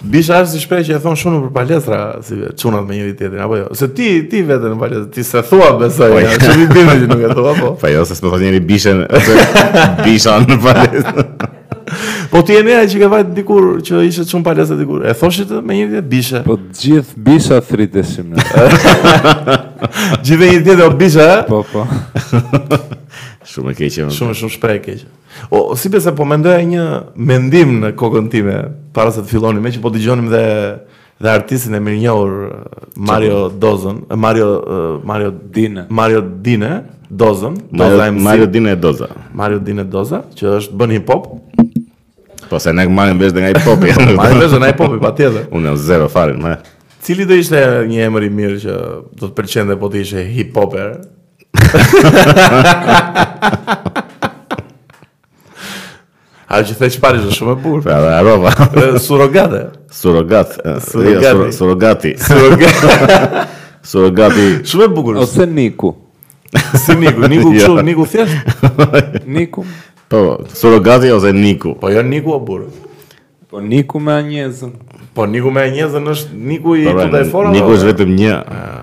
Bisha është si shprej që e thonë shumë për palestra, si çunat me njëri-tjetrin apo jo. Se ti ti vete në palestra, ti s'e thua besoj, po, ja, që mi bime që nuk e thua po. Po jo, se s'më thotë njeri bishën, bisha në palestra. Po ti e ne ai që ka vajt dikur që ishe çun palestre dikur. E thoshit me njëri-tjetrin bishë. Po të gjithë bisha thirreshin. Gjithë njëri-tjetrin o bisha, eh? Po po. shumë e keqe. Shumë shumë shprehje e keqe. O, sepse po mendoja një mendim në kokën time para se të fillonim, meqë po dëgjonim dhe dhe artistin e mirënjohur Mario Dozën, Mario Mario Dine, Mario Dine Dozën, Doza MC. Mario Dine Doza. Mario Dine Doza, që është bën hip hop. Po se ne marrim vesh nga hip hopi. Marrim vesh nga hip hopi patjetër. Unë jam zero fare, më. Cili do ishte një emër i mirë që do të pëlqente po të ishe hip hoper? A që the së pari është shumë e bukur. Pra, dhe arova. Surogate. Surogate. Jo, Surogati. Surogati. Surogate. Surogati. Shumë e bukur. Ose Niku. Si Niku, Niku jo. kështu, Niku thjesht. Niku. Po, surogati ose Niku. Po jo Niku o burrë. Po Niku me Anjezën. Po Niku me Anjezën është Niku i po, pra, të dhe fora. Niku është vetëm një. Ah.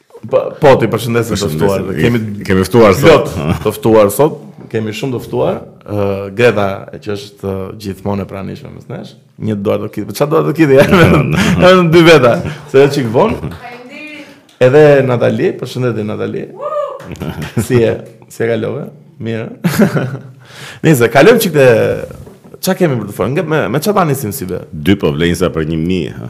Po, po t'i përshëndesim të ftuarit. Kemi kemi ftuar sot. Të ftuar sot, kemi shumë të ftuar. Ë Greta që është gjithmonë e pranishme mes nesh. Një duartrokitje. Po çfarë duartrokitje? Edhe dy veta. Se është çik von. Edhe Natali, përshëndetje Natali. Si e, si e kalove? Mirë. Nëse kalojm çik te çka kemi për të folur? Me me çfarë ta nisim, si bëhet? Dy po vlejnë sa për 1000, ha.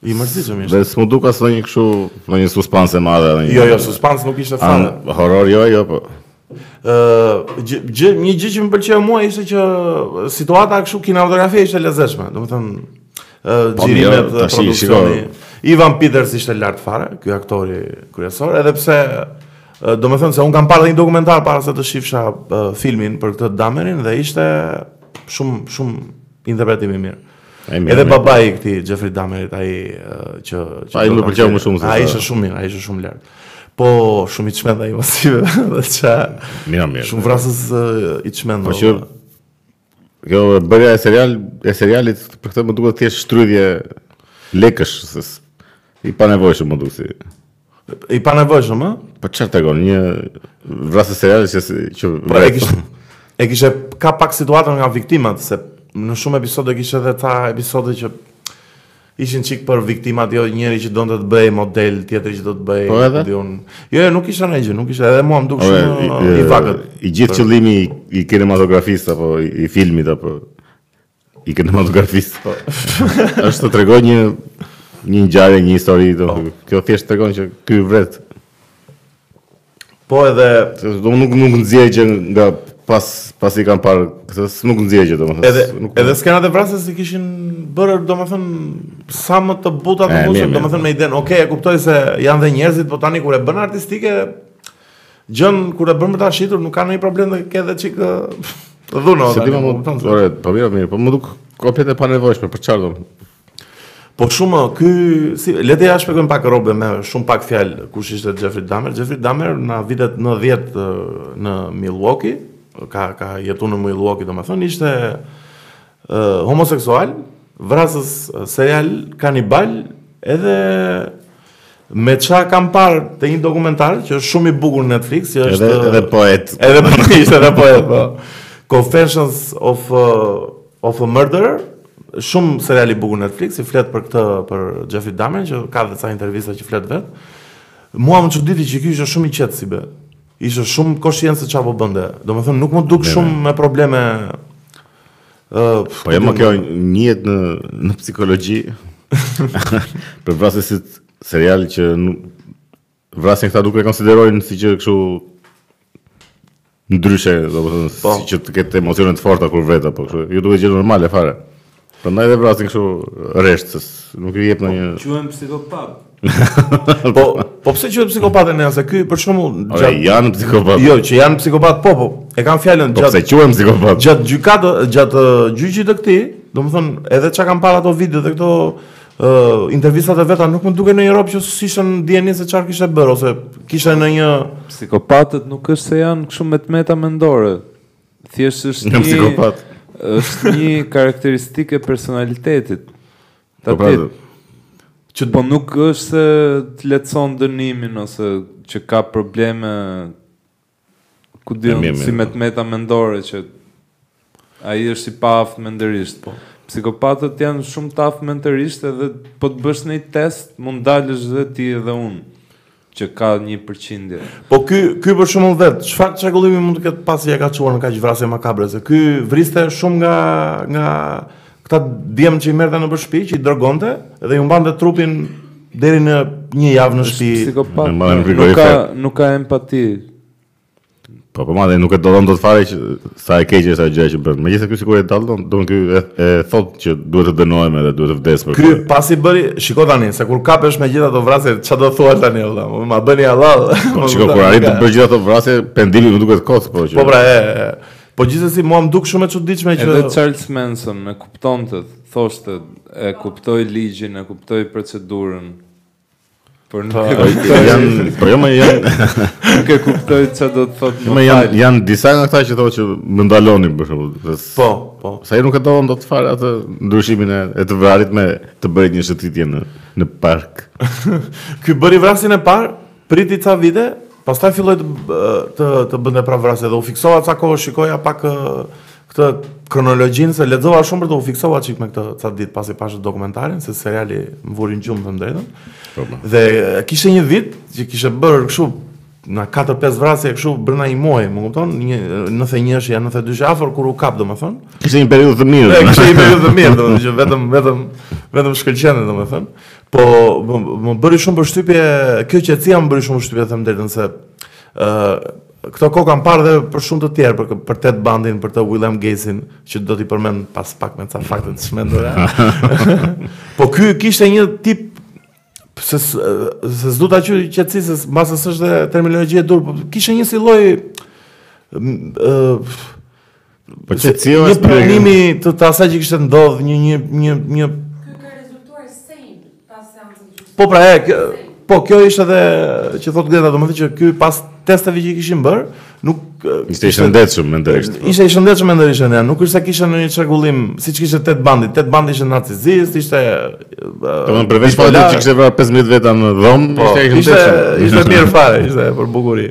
I mërzitshëm ishte. Dhe s'm'u duk as në një këshu, në një suspans e madhe. Një... Jo, jo, suspans nuk ishte fare. Horror, jo, jo, po. Uh, gjë, gjë, një gjë që më pëlqeu mua ishte që situata kështu kinematografia ishte lezetshme. Domethënë uh, po, xhirimet dhe produksioni. Evan Peters ishte lart fare, ky aktori kryesor, edhe pse uh, domethënë se un kam parë një dokumentar para se të shifsha uh, filmin për këtë Damerin dhe ishte shumë shumë interpretim i mirë. Edhe babai i këtij Jeffrey Dahmerit, ai që që ai më pëlqeu më shumë se ai ishte shumë mirë, ai ishte shumë lart. Po shumë i çmendur ai masive, dhe ça. Mirë, mirë. Shumë vrasës i çmendur. Po që kjo bërja e serial, e serialit për këtë më duket thjesht shtrydhje lekësh, se i panevojshëm më duket si. I panevojshëm, ha? Po çfarë tregon një vrasës serial që që po, e kishte e kishte ka pak situata nga viktimat se në shumë episode kishte edhe ca episode që ishin çik për viktimat, jo njëri që donte të bëhej model, tjetri që donte të bëhej po edhe? Dion. Jo, jo, nuk ishte ndonjë gjë, nuk ishte edhe mua m'u duk shumë i vakët. I gjithë qëllimi i kinematografisë apo i filmit apo I kinematografisë. Po. është të tregoj një një ngjarje, një histori domethënë. Po. Kjo thjesht tregon që ky vret. Po edhe do nuk nuk nxjerr gjë nga pas pas i kanë parë këtë nuk nxjerr gjë domethënë. Edhe nuk, edhe skenat e vrasjes i kishin bërë domethënë sa më të buta të mundshme, domethënë me idenë, ok, e kuptoj se janë dhe njerëzit, po tani kur e bën artistike Gjën kur e bën për ta shitur nuk ka ndonjë problem të ke edhe një çik dhunë. S'e di a më kupton. Ore, po mirë, mirë, po më duk komplet e panevojshme për çfarë do. Po shumë, ky si le t'ia shpjegojmë pak robve me shumë pak fjalë kush ishte Jeffrey Dahmer. Jeffrey Dahmer në vitet 90 në Milwaukee, ka ka jetuar në Milwaukee domethënë ishte uh, homoseksual, vrasës serial, kanibal, edhe Me ça kam parë te një dokumentar që është shumë i bukur në Netflix, që është edhe edhe poet. Edhe po ishte edhe poet. Po. Confessions of uh, of a Murder, shumë serial i bukur në Netflix, i flet për këtë për Jeffrey Dahmer që ka dhe ca intervista që flet vetë. Mua më çuditi që ky ishte shumë i qetë si rob. Ishte shumë koshient se ça po bënte. Domethënë nuk më duk shumë me probleme Uh, po ja, kjo njihet në, në psikologji, për vrasësit serialë që nuk, vrasjen këta nuk e konsiderojnë si diçka kshu ndryshe, domethënë si që të ketë emocione të forta kur vret, po kshu, ju duket gjë normale, fare. Prandaj edhe vrasin kështu rresht, se nuk i jep ndonjë. Po, quhen psikopatë. po, po pse quhet psikopat, se ky për shembull... Ore, gjatë... janë psikopatë. Jo, që janë psikopatë, po, po, e kam fjalën gjatë... Po pse quhen psikopatë? Gjatë gjykatë, gjatë uh, gjyqit të këtij, domethënë, edhe ça kam parë ato video dhe këto uh, intervistat e veta, nuk më duk një rob që s'ishte në dijeni se çfarë kishte bërë, ose kishte ndonjë... Psikopatët nuk është se janë kshu me të meta mendore, thjesht është një... Një psikopat. është një karakteristikë e personalitetit, Po pra, që të bën nuk është se të lehtëson dënimin ose që ka probleme ku di unë si me të meta mendore që ai është i paaftë mendërisht. Po. Psikopatët janë shumë të aftë mendërisht edhe po të bësh një test mund të dalësh dhe ti edhe unë. Që ka një përqindje. Po ky, ky për shembull vetë, çfarë çrregullimi mund të ketë pasur që e ka çuar në kaq vrasje makabre, se ky vriste shumë nga, nga këta djem që i merrte nëpër shpi, që i drogonte, dhe ju mbante trupin deri në një javë në shpi. Psikopat, nuk, ka, nuk ka empati, Po po madje nuk e dallon dot fare që sa e keqe është ajo gjë që bën. Megjithëse ky sigurisht e dallon, domethënë ky e, e thotë që duhet të dënohem edhe duhet të vdes për këtë. Ky pasi bëri, shiko tani se kur kapesh me gjithë ato vrasje, çfarë do thua tani vëlla? Ma bëni hallall. Po shiko kur arrin të bësh gjithë ato vrasje, pendimi më duket kot po qe. Po pra e. Po gjithsesi mua më duk shumë e çuditshme që Edhe Charles Manson e kuptonte, thoshte e kuptoi ligjin, e kuptoi procedurën. Po janë, po jo më janë. Nuk e kuptoj çfarë do të thotë. Më janë janë disa nga këta që thonë që më ndaloni për shembull. Po, po. Se ai nuk e dallon dot fare atë ndryshimin e e të vrarit me të bërit një shëtitje në në park. Ky bëri vrasjen e parë, priti ca vite, pastaj filloi të të të bënte pra vrasje dhe u fiksova ca kohë shikoja pak Këtë kronologjinë se lexova shumë për të u fiksova një çik me këtë ca ditë pasi pashë dokumentarin se seriali më vuri në gjumë të drejtën. Po, po. Dhe kishte një vit që kishte bërë kështu nja 4-5 vrasje kështu brenda një muaji, më kupton? Në 91-shin, 92-shin afër kur u kap, domethënë. Kishte një periudhë të mirë. Po, kishte një periudhë të mirë, domethënë që vetëm vetëm vetëm shkëlqente domethënë. Po më bëri shumë përshtypje, kjo qetësia më bëri shumë përshtypje të them drejtën se ë uh, Këto kohë kam parë dhe për shumë të tjerë, për, për Ted Bandin, për atë William Gacyn, që do t'i përmend pas pak me ca fakte të çmendura. po ky kishte një tip se se s'do ta quaj qetësi se mbase s'është terminologjia e duhur, po kishte një si lloj Po qetësi jo është pranim i të të asaj që kishte ndodh një një një një Ky ka rezultuar sejn pas seancës. Po pra, e, po kjo ishte edhe që thotë Greta, domethënë që ky pas testeve që i kishin bër, nuk ishte i shëndetshëm mendërisht. Ishte i shëndetshëm mendërisht ja, nuk është se kishte ndonjë çrregullim, siç kishte Ted Bandi, Ted Bandi ishte narcizist, ishte Domethënë përveç që kishte vrarë 15 veta në dhomë, po, ishte i shëndetshëm. Ishte mirë fare, ishte për bukuri.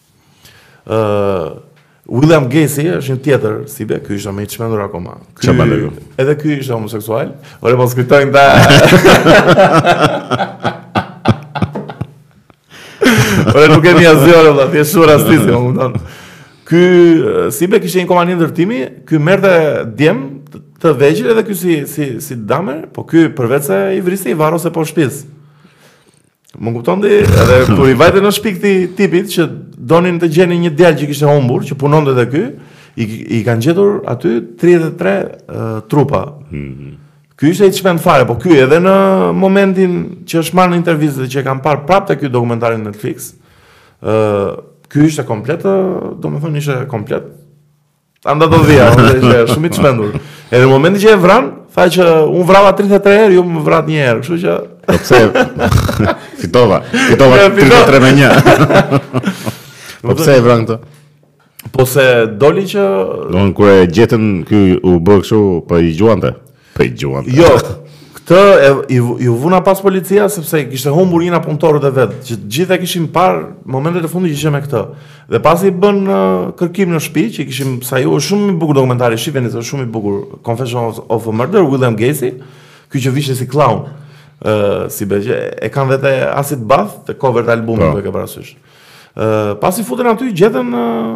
William Gacy është një tjetër si be, ky ishte më i çmendur akoma. Ky edhe ky ishte homoseksual. Ore mos kujtojnë këta. Ore nuk kemi asgjë ore vëlla, thjesht është rastësi, më kupton. Ky si be kishte një kompani ndërtimi, ky merrte djem të vegjël edhe ky si si si Dahmer, po ky përveç se i vriste i varroste poshtë shpisë. Më kupton ti, edhe kur i vajtën në shpi këtij tipit që donin të gjenin një djalë që kishte humbur, që punonte te ky, i, i kanë gjetur aty 33 uh, trupa. Mm -hmm. Ky ishte i çmend fare, po ky edhe në momentin që është marrë në intervistë dhe që e kam parë prapë te ky dokumentari në Netflix, ë uh, ky ishte komplet, domethënë ishte komplet Anda, do dhia, ose ishte shumë i çmendur. Edhe në momentin që e vran, tha që unë vrava 33 herë, ju më vratë një herë, kështu që Po pse? fitova, fitova 33 me 1. po pse e vran këtë? Po se doli që Don kur e gjetën ky u bë kështu, po i gjuante. Po i gjuan. Jo, këtë e, i, iu vunë pas policia sepse kishte humbur një nga punëtorët e vet, që të gjithë e kishin parë momentet e fundit që ishte me këtë. Dhe pasi i bën uh, kërkim në shtëpi, që i kishin sa ju është shumë i bukur dokumentari shifeni se është shumë i bukur Confession of, of a Murder William Gacy, ky që vishte si clown. Ë uh, si bëjë, e kanë vënë Acid Bath te cover të albumit po. që ke parasysh. Ë uh, pasi futen aty gjetën uh,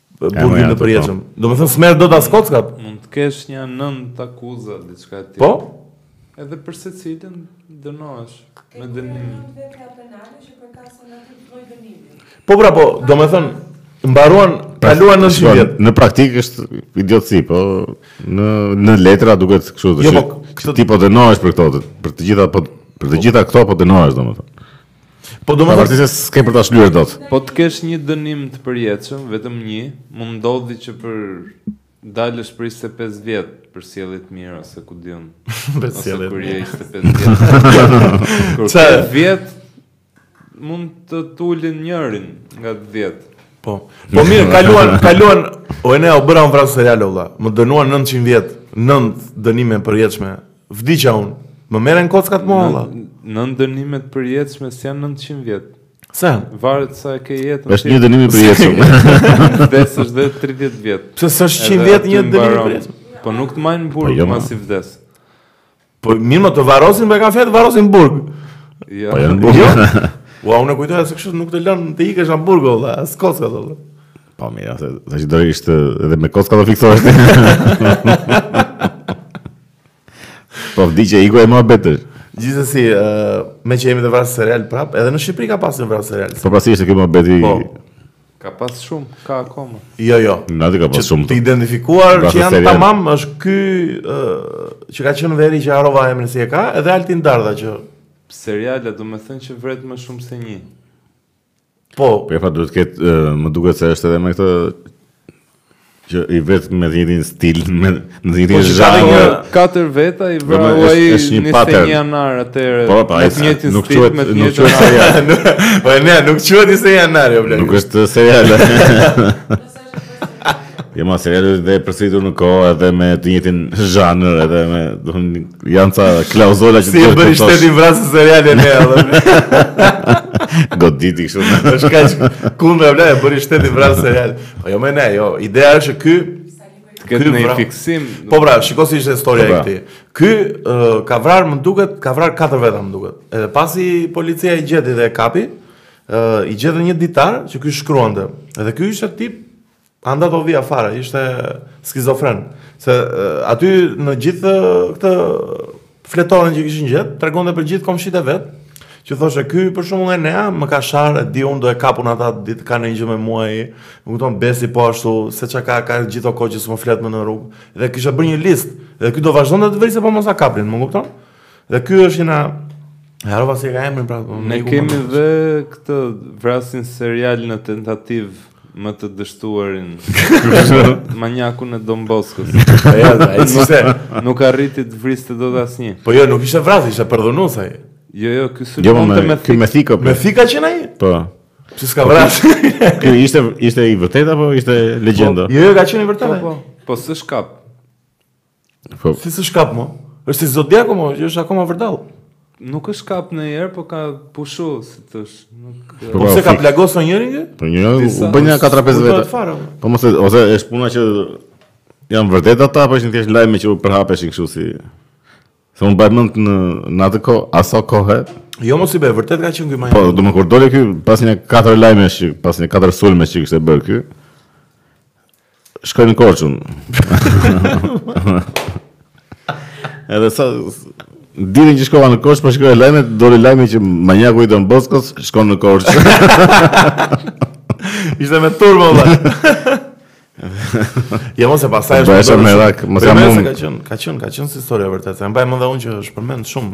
burgim të përjetshëm. Po. Domethënë s'merr dot as kockat. Mund të kesh një nëntë akuza diçka e tillë. Po. Edhe për secilin dënohesh me dënim. Po pra po, domethënë mbaruan kaluan në shkollë. Vjet. Në praktikë është idiotësi, po në në letra duket kështu të jo, po, ti po dënohesh për këto, për të gjitha po për të gjitha këto po dënohesh domethënë. Po domethënë se s'ke për ta shlyer dot. Po të kesh një dënim të përjetshëm, vetëm një, mund ndodhi që prapë dalësh për 25 vjet për sjellje të mirë ose ku di unë. Për sjellje. Kur je 25 vjet. Kur ke 10 vjet mund të t'ulin njërin nga 10. Po. Po mirë, kaluan, kaluan. O ne u bëra unë vrasës serial o vlla. Më dënuan 900 vjet, 9 dënime të përjetshme Vdiqa unë. Më merren kockat më o vlla. Nëntë dënime të përjetshme si janë 900 vjet. Sa? Varet sa e ke jetën. Është një dënim i përjetshëm. Vdes është dhe 30 vjet. Pse s'është 100 vjet një dënim i përjetshëm? Po nuk të majnë në burg po, jo, pasi vdes. Po mirë, më të varrosin me kafe, të varrosin në burg. Jo. Po janë burg. Jo. Ua, unë kujtoja se kështu nuk të lënë të ikësh nga burgu o vlla, as kockat o vlla. Po mirë, atë tash do ishte edhe me kocka do fiksohesh. po vdiqe iku e më betër. Gjithsesi, ë uh, meqë jemi te vrasës serial prap, edhe në Shqipëri ka pasur një vrasës serial. Po pasi ishte ky më beti. Po. Ka pas shumë, ka akoma. Jo, jo. Nuk ka pas shumë. Të identifikuar që janë serial. tamam, është ky ë uh, që ka qenë në veri që harrova emrin si e ka, edhe Altin Dardha që serial do të thotë që vret më shumë se një. Po, po ja pa duhet të ketë, më duket se është edhe me këtë që i vret me të njëjtin stil, me në të njëjtin zhanr. Po, po katër veta i vra ai është një pattern. Në janar atëherë. Po, po, ai nuk quhet me të njëjtin serial. Po ne nuk quhet një serial janar, jo bla. Nuk është serial. Jo mo serial është dhe përsëritur në kohë edhe me të njëjtin zhanër edhe me do të janë ca klauzola që si duhet të thosh. Si e bëri shteti vrasës serial edhe. Godit i kështu. Është kaq kundër vlla e bëri shteti vrasës serial. Po jo më ne, jo. Ideja është ky këtë një pra, fiksim. Po pra, shiko si ishte historia po, e pra. këtij. Ky uh, ka vrarë më duket, ka vrarë katër veta më duket. Edhe pasi policia e gjeti dhe e kapi, i gjetën një ditar që ky shkruante. Edhe ky ishte tip andej nga vija fare, ishte skizofren. Se aty në gjithë këtë fletoren që kishin gjetë, tregonte për gjithë komshinjtë e vet, që thoshte ky për shembull Enea më ka sharë e di unë do e kap unë atë ditë ka një gjë me mua ai më kupton Besi po ashtu se çka ka ka gjithë atë kohë që s'më flet më në rrugë dhe kishte bërë një listë dhe ky do vazhdonte të vriste po mos ta kapnin më kupton Dhe ky është një E harrova si e ka emrin pra. Ne kemi dhe këtë vrasësin serial në tentativë më të dështuarin. Manjakun e Don Boskos. Po ja, ai ishte nuk arriti të vriste dot asnjë. Po jo, nuk ishte vrasës, ishte përdhunues ai. Jo, jo, ky sulmon jo, po me thikë. Me thikë. Po. Me thikë qe ai? Po. Pse s'ka po, vrasë? Ky ishte ishte i vërtetë apo ishte legjendë? Po, jo, jo, ka qenë i vërtetë. Po, po. Po s'është kap. Po. Si s'është kap mo? Është si zodiaku mo, që është akoma vërdall. Nuk është kap njëherë, po ka pushu, si të thuash. Nuk... Po, po pse ka plagos ndonjë njeri gjë? Po një, u bënë një 4-5 vete. Po me thënë, se s'është puna që janë vërtet ata, po ishin thjesht lajme që u përhapeshin kështu si... Se unë mbaj mend në, në atë ko, aso kohë, Jo mo si jo, vërtet ka qenë ky më. Po, domethënë kur doli ky pas një katër lajmesh, pas një katër sulmesh që kishte bërë ky. Shkoj në Korçë unë. Edhe sa ditën që shkova në Korçë, po shikoj lajmet, doli lajmi që manjaku i Don Boskos shkon në Korçë. Ishte me turbo vallahi. Jo mo se pastaj është. Bëhesh merak, mos jam unë. Ka qenë, ka qenë, ka qenë si historia vërtet. E mbaj mend dhe unë që është përmend shumë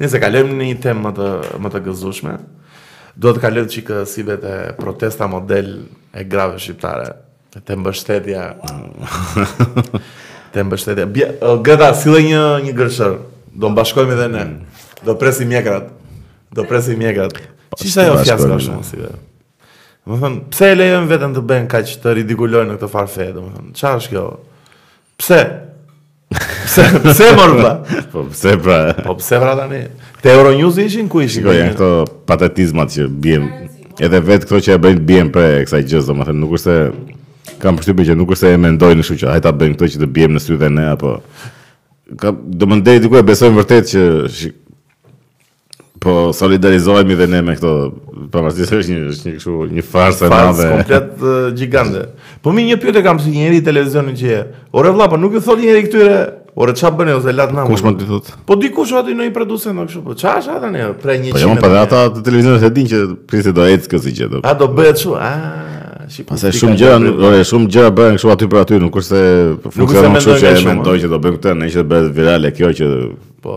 Nëse kalojmë në një temë më të më të gëzueshme, duhet të kalojmë çik sivjet te protesta model e grave shqiptare. Te mbështetja. te mbështetja. Bje, Greta, sille një një gërshër. Do bashkohemi edhe ne. Do presim mjekrat. Do presim mjekrat. Si sa jo fjalë ka shumë si vetë. Domethënë, pse e lejojnë veten të bëhen kaq të ridikulojnë në këtë farë feje, domethënë. Çfarë është kjo? Pse? Pse, pse more dhe? Po pse pra? Po pse pra tani? Te Euronews ishin ku ishin? Shiko, janë këto patetizmat që biem, edhe vetë këto që e bëjnë bien pre e kësaj gjëje, domethënë, nuk është se kam përshtypjen që nuk është se e mendojnë kështu që, hajt ta bëjmë këtë që të biem në sy dhe ne, apo... Ka, domethënë diku e besojnë vërtet që... Shik... Po solidarizohemi dhe ne me këto. pavarësisht është një është një kështu një farsë e madhe. Farsë komplet uh, gjigande. Po me një pyetje kam si njeri i televizionit që je. Ore vlla, po nuk i thotë njeri këtyre, ore çfarë bëni o se latë nam. Kush mund t'i thotë? Po dikush aty në një producent më kështu. Po çfarë është ata ne? Pra 100. Po jo, po ata të televizionit e dinë që prit si do ecë kësi gjëje. A do bëhet kështu? Ah. Sepse shumë gjëra, ore shumë gjëra bëhen kështu aty për aty, nuk është se funksionon kështu që mendoj që do bëjmë këtë, meqë bëhet virale kjo që po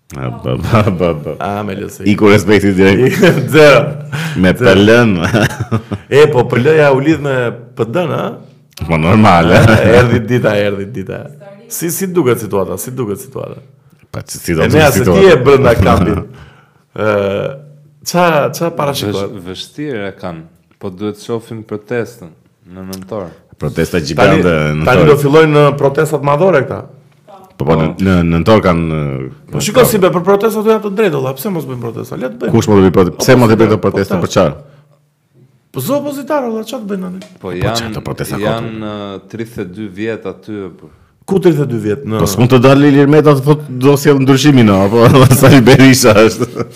A, ba, ba, ba, ba. A, më le ti. Iku respekti direkt. Dhe. Me PD-në. e, po PL-ja u lidh me PD-në, a? Po normal, a? Erdi dita, erdi dita. Si, si duket situata, si duket situata? Pa, që si do të situata? E, ne, ti je brenda kampit. Ça, ça parashikohet? Vështirë e kanë, po duhet shohim protestën në nëntor. Protesta gjigande në nëntor. Tani do fillojnë protestat madhore këta. Po po në nëntor kanë Po shikoj si be për protesta do ia të drejtë vëlla, pse mos bëjmë protesta? Le të bëjmë. Kush mund të bëjë protesta? Pse mund të bëjë protesta po, për çfarë? Po zë opozitar vëlla, çfarë të bëjnë tani? Po, po janë të protesta janë uh, 32 vjet aty po. Ku 32 vjet në Po s'mund të dalë Ilir Meta të thotë do sjell ndryshimin në, apo Sali Berisha është.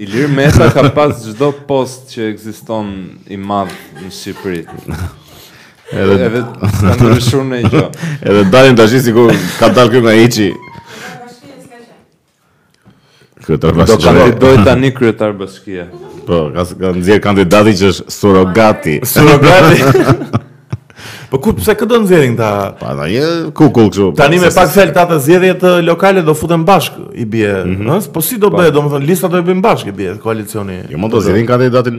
Ilir Meta ka pas çdo post që ekziston i madh në Shqipëri. Edhe s'ka ndryshuar një gjë. Edhe dalin tash sikur ka dalë këtu nga Içi. Kryetar bashkie. Do kandidoj tani kryetar bashkie. Po, ka ka nxjerrë kandidatin që është surrogati. Surrogati. Po ku pse kë do nxjerrin ata? Pa ta një kukull kështu. Tani me pak fjalë ata zgjedhjet lokale do futen bashkë i bie, mm -hmm. Po si do bëhet, domethënë lista do e bëjnë bashkë i bie koalicioni. Jo, mund të zgjedhin kandidatin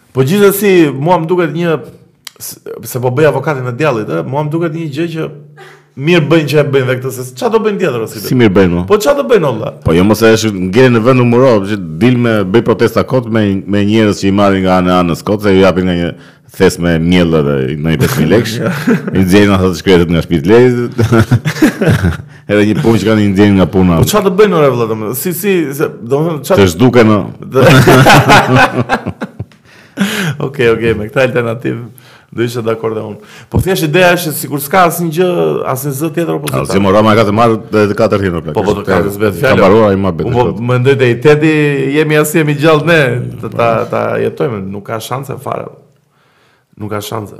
Po gjithsesi, mua më duket një se po bëj avokatin e djallit, ë, mua më duket një gjë që mirë bëjnë që e bëjnë dhe këtë se ça do bëjnë tjetër ose si mirë bëjnë po ça do bëjnë o vlla po jo mos e është ngel në vend numëro që dil me bëj protesta kot me me njerëz që i marrin nga ana e anës kot se ju japin nga një thes me miell dhe një 5000 lekë i nxjerrin ata të shkretët nga shtëpitë lehtë Edhe një punë që kanë i heqin nga puna. Po çfarë të bëjnë ore vëlla domethënë? Si si, domethënë çfarë? Të zhduken në. Okej, okej, me këtë alternativë do isha dakord edhe unë. Po thjesht ideja është sikur s'ka asnjë gjë, asnjë zë tjetër opozitë. Domethënë Rama ka të marrë edhe të katërtin o plak. Po po të katërtin s'bëhet fjalë. Ka mbaruar ai muhabet. Po mendoj te teti jemi as jemi gjallë ne, të ta jetojmë, nuk ka shanse fare. Nuk ka shanse.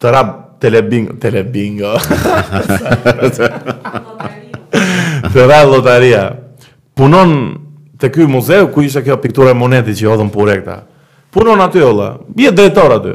Të ra telebingo, telebingo. të ra lotaria. Punon te ky muzeu ku ishte kjo piktura e Monetit që hodhën pure këta. Punon aty o vlla. Je drejtor aty.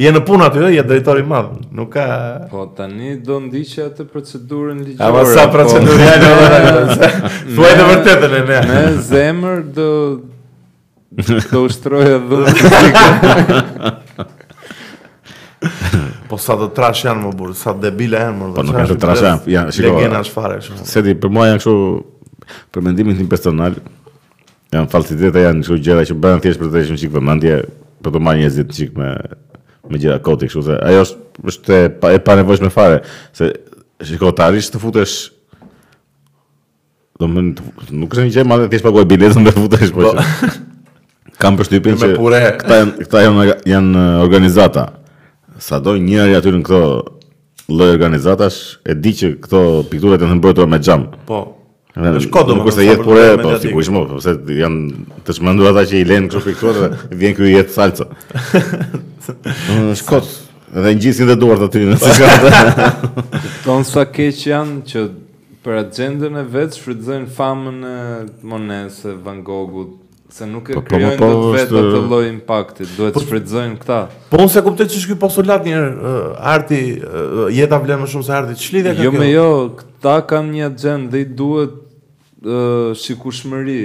Je në punë aty, je drejtor i madh, nuk ka... Po, tani do ndiqja atë procedurën ligjore. Ama sa po. procedurë, ja, në vërë, thuaj të vërtetën në ne. Me zemër do... Do ushtrojë dhe Po sa të trash janë më burrë, sa debile janë më dhe... Po nuk janë të trash janë, janë, shiko... Legena janë fare, shumë. S'e di, për mua janë kështu, për mendimin tim personal, Janë falsitete, janë kështu gjëra që bëhen thjesht për të dhënë çik vëmendje, për të marrë njerëzit çik me me gjëra koti, kështu se ajo është është e pa, e pa nevojshme fare se shiko të arrish të futesh domethënë nuk është një gjë e madhe thjesht paguaj biletën dhe futesh po, po. kam përshtypjen se këta janë këta janë janë organizata çdo njeri aty në këto lloj organizatash e di që këto pikturat janë të mbrojtura me xham po Në është kodë, nuk është jetë pore, po sigurisht më, përse po, janë të çmendur ata që i lenë kështu fiksuar dhe vjen kjo i hedh salcë. Në është kodë, dhe ngjitin dhe duart aty në si Tonë sa keq janë që për agendën e vet shfrytëzojnë famën e Monesë, Van Gogut, Se nuk e po, po, krijojnë po, dot vetë është... atë lloj impakti, duhet të shfrytëzojnë këta. Po unë s'e kuptoj ç'është ky postulat që arti jeta vlen më shumë se arti. Ç'lidhje ka jo, kjo? Jo, jo, këta kanë një agjendë dhe i duhet uh, shikueshmëri.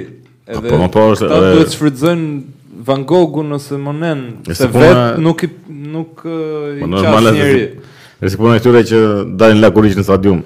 Edhe po, po, po, është, këta duhet të shfrytëzojnë Van Gogun ose Monen, se vetë nuk i nuk uh, i qas njeri. Është puna e tyre që dalin lakuriq në stadium.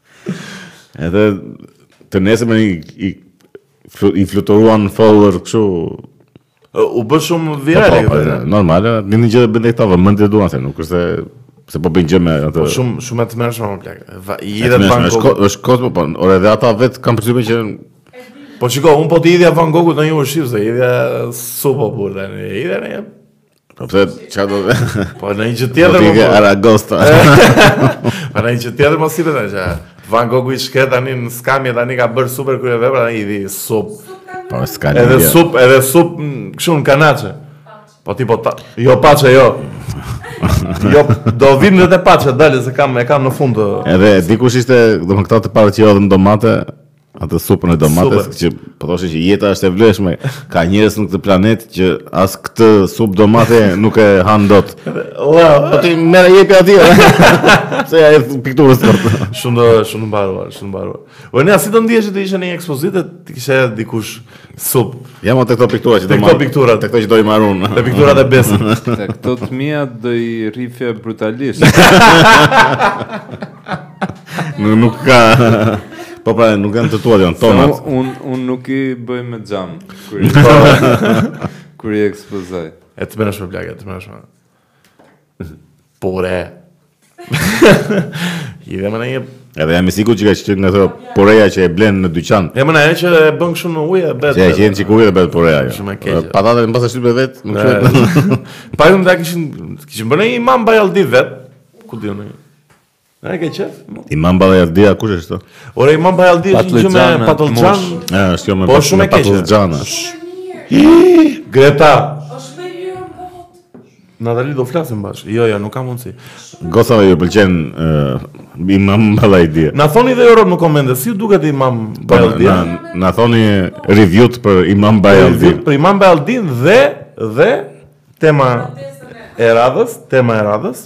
Edhe të nesërmen i, i fluturuan follower kështu... U bë shumë virale po, po, këtë. Po, normal, një një gjë bëjnë dhe këta, vëmendje duan se nuk është se po bëjnë gjë me atë. Po shumë shumë e tmerrshme më plak. I hidhet Van Gogh. Është kozmo, po ore edhe ata vetë kanë përshtypjen që Po shiko, unë po t'i hidhja Van Gogh-ut në një ushqim s'i hidhja supë o burrë tani. Hidhja ne. Po pse çka do të Po në një gjë tjetër po. Hidhja aragosta. Po në një gjë tjetër mos i bëna që Van Gogh i shkretë tani në skamje tani ka bërë super kryevepra tani i hidh supë. Po s'ka lidhje. Edhe supë, edhe supë kështu në kanaçe. Po ti po ta... jo paçe jo. jo do vijmë dhe te paçe dale se kam e kam në fund. Edhe dikush ishte, domethënë këta të parët që i hodhën domate, Atë supën e domates që po thoshin që jeta është e vlefshme. Ka njerëz në këtë planet që as këtë supë domate nuk e hanë dot. Ua, po ti merr jepja atij. Jo asaj pikturës kot. Shumë shumë mbaruar, shumë mbaruar. Po ne a si do ndiheshe të ishe në një ekspozitë t'i hidhte dikush supë. Ja mo tek këto piktura që do marr. Tek këto piktura, tek këto që do i marrun. Te pikturat e besën. Tek këto të mia do i rrihja brutalisht. Nuk nuk ka. Po pra, nuk janë të tuat, janë tonat. Unë, unë nuk i bëj me xham kur i kur i ekspozoj. E të bëna shumë plagë, të bëna shumë. Pore. I dhe më në një... Edhe jam i sigur që ka që nga thërë poreja që e blenë në dyqan. E më mirë që e bën kështu në ujë të vet. Që e qenë që në ujë të vet poreja. Jo. Shumë e keqe. Patatën e në pasë e shqype vetë, nuk shqype. Pa ju më dhe kishin, kishin bërë një imam bajalldi vetë. Ku di unë? A e ke qejf? Imam bajalldia, kush është ai? Ore, imam bajalldia është një gjë me patëllxhan. E, është kjo me po, patëllxhan. Greta! Ndal, do flasim bash. Jo, jo, nuk ka mundësi. Po tha ju pëlqen uh, imam bajalldi. Na thoni dhe Europë në komente si ju duket imam po, bajalldi. Na, na thoni review për imam bajalldi. Për imam bajalldi dhe dhe tema e radhës, tema e radhës.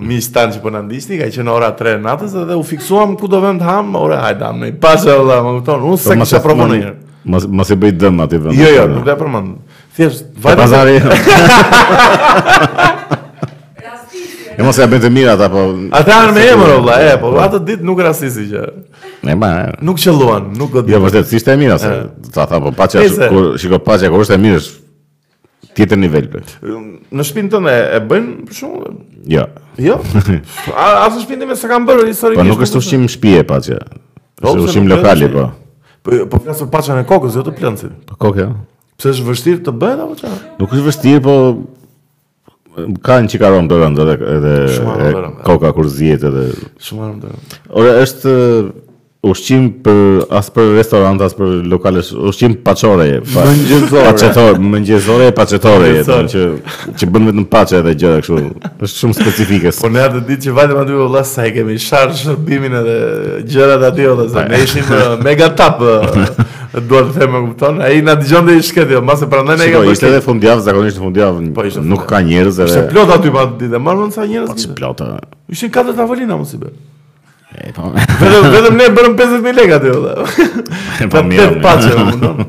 miqtë tanë që po na ndiqni, ka qenë ora 3 natës dhe u fiksuam ku do vemë të hamë, ore hajde hamë paçe edhe më kupton, unë s'e kisha provuar ndonjëherë. Mos mos e bëj dëm atij vendi. Jo, jo, nuk e përmend. Thjesht vajta pazari. E mos e bëjë mirë ata po. Ata janë me emër vëlla, e po, po atë ditë nuk rastisi që. Ne ma. Nuk qelluan, nuk goditën. Jo, vërtet, ishte e mirë, se ta thashë po paçja kur shiko paçja kur është e mirë. tjetër nivel për. Në shpinë tënde, e bëjnë për shumë? Jo. Jo? A, as në shpinë time s'e kanë bërë historikisht? Po nuk është ushqim shpie paçja. Po, është ushqim lokali, po. Po, po flas për paçen e kokës, jo të plëndësit. Po kokë, jo. Pse është vështirë të bëhet, apo çë? Nuk është vështirë, po... Ka një çikë aromë të rëndë edhe, edhe koka kur zihet edhe... Shumë rëndë të rëndë. Ore, është... Ushqim për as për restorant as për lokal, është ushqim paçore. Pa, mëngjesore. Paçetore, mëngjesore e paçetore e thonë që që bën vetëm paçe edhe gjëra kështu. Është shumë specifike. Po ne atë ditë që vajtëm aty vëlla sa e kemi sharë shërbimin edhe gjërat aty vëlla se ne ishim mega tapë. Do të them e kupton, ai na dëgjonte i shkreti, jo, mbase prandaj ne kemi. Po ishte edhe fundjavë, zakonisht fundjavë. Po ishte. Nuk ka njerëz edhe. Ishte plot aty pa ditë, marrën sa njerëz. Po ishte plot. Ishin katër tavolina mos i bë. E po. Vetëm vetëm ne bërëm 50000 lekë aty. E po mirë. Të paçë unë.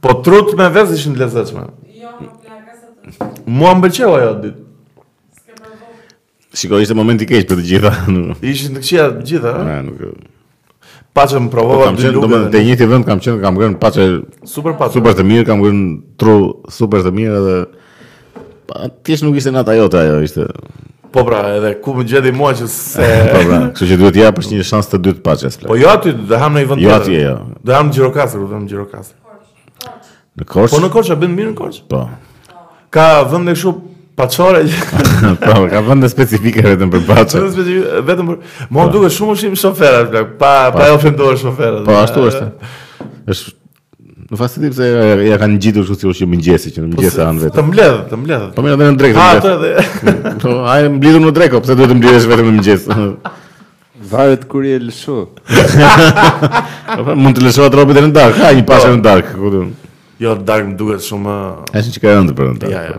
Po trut me vezë ishin të lezetshme. Jo, më plako, s'ishte. Mua më pëlqeu atë ditë. Shiko, ishte moment i keq për të gjitha. Ishin të këqija të gjitha. Ne nuk. Paçen provova po, dy lugë. Domethënë, te njëjti vend kam qenë, kam ngrënë paçe, super paçe. Super të mirë, kam ngrënë tru super të mirë edhe Pa, thjesht nuk ishte nata jote ajo, ishte. Po pra, edhe ku më gjeti mua që se Po pra, kështu që duhet t'i japësh një shans të dytë paçes. Po jo aty, do e ham në një vend. Jo aty, jo. Do e ham në Gjirokastër, do e ham në Gjirokastër. Në Korçë. Po në Korçë e bëjnë mirë në Korçë. Po. Ka vende kështu paçore. po, ka vende specifike vetëm për paçë. Vende specifike vetëm për. Mo po. duket shumë ushqim shoferësh, pa pa i ofenduar shoferat. Po ashtu është. Është Në fakt sepse se ja, ja kanë ngjitur kështu si ushqim mëngjesi që në po mëngjes janë vetë. Të mbledh, të mbledh. Po mirë, edhe në drekë. Ha atë edhe. Po me u mbledhur në drekë, pse duhet të mblidhesh vetëm në mëngjes? Varet kur je lëshu. Po mund të lëshohet rrobat në darkë, ha një paçe po. në darkë, ku do. Jo, darkë më duket shumë. Është një çka e rëndë për në darkë. Ja, ja.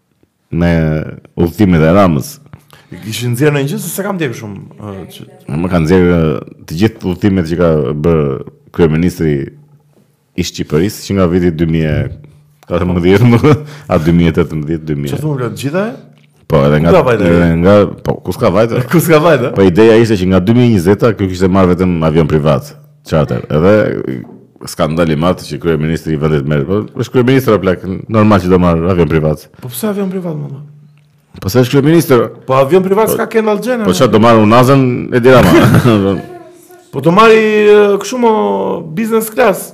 me udhëtimet e Ramës. I kishin nxjerrë në një gjë se s'e kam ndjekur shumë. Uh, që... Ëm kanë nxjerrë të gjithë udhëtimet që ka bërë kryeministri i Shqipërisë që nga viti 2014 a 2018 2000 që thunë nga gjitha po edhe nga ka vajtë edhe nga po ku s'ka vajtë ku s'ka vajtë po ideja ishte që nga 2020 ky kishte marrë vetëm avion privat Çarter. Edhe skandal i madh që kryeministri i vendit merr. Po është kryeministër o plak, normal që do marr avion privat. Po pse avion privat domethënë? Po se është kryeministër. Po avion privat ç'është, Kendall Jenner. Po çfarë do marr unazën e Tiranës? Po do marri kështu një business class.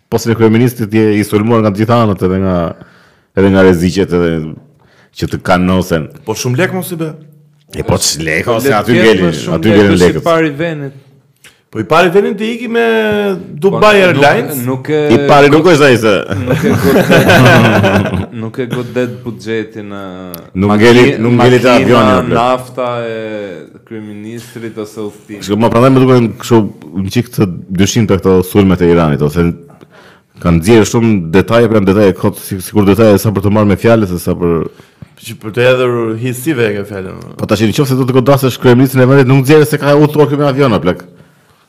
Po se kryeministër ti je i sulmuar nga të gjitha anët edhe nga edhe nga rreziqet edhe që të kanosen. Po shumë lek mo, s'i bie. E po ç'lek po, pse aty ngeli, aty ngeli leku. I pari i vendit. Po i pari i vendit të iki me Dubai po, Airlines. Nuk, nuk e I pari nuk është ai se. Nuk e godet. nuk e godet buxhetin në Nuk ngeli, nuk ngeli te avioni. Nafta e kryeministrit ose Shiko, mua prandaj më duken kështu një çik të dyshimta këto sulme të Iranit ose kanë nxjerrë shumë detaje për detaje kot sikur detaje sa për të marrë me fjalë se sa për që për të hedhur hi syve e ke fjalën. Po tash në qoftë se do të godasësh kryeministrin e vendit nuk nxjerr se ka udhëtuar këtu me avion o plak.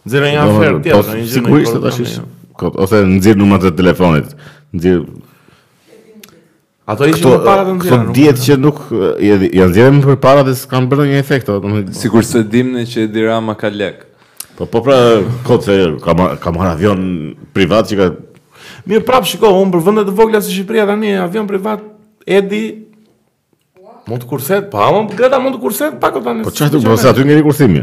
Nxjerr një aferë tjetër, po, një gjë. Sigurisht tash kot ose nxjerr numrat e telefonit. Nxjerr Ato ishin më para të nxjerra. Këto dihet që janë nxjerrë më përpara dhe s'kanë bërë ndonjë efekt, domethënë sikur s'e dinim që Edi Rama ka lek. Po po pra kot se ka mar, ka marrë avion privat që ka Mirë prap shiko, unë për vende të vogla si Shqipëria tani avion privat edhe mund të kursehet, pa po, unë Greta mund të kursehet pak tani. Po çfarë do të kursehet aty ngeli kursimi?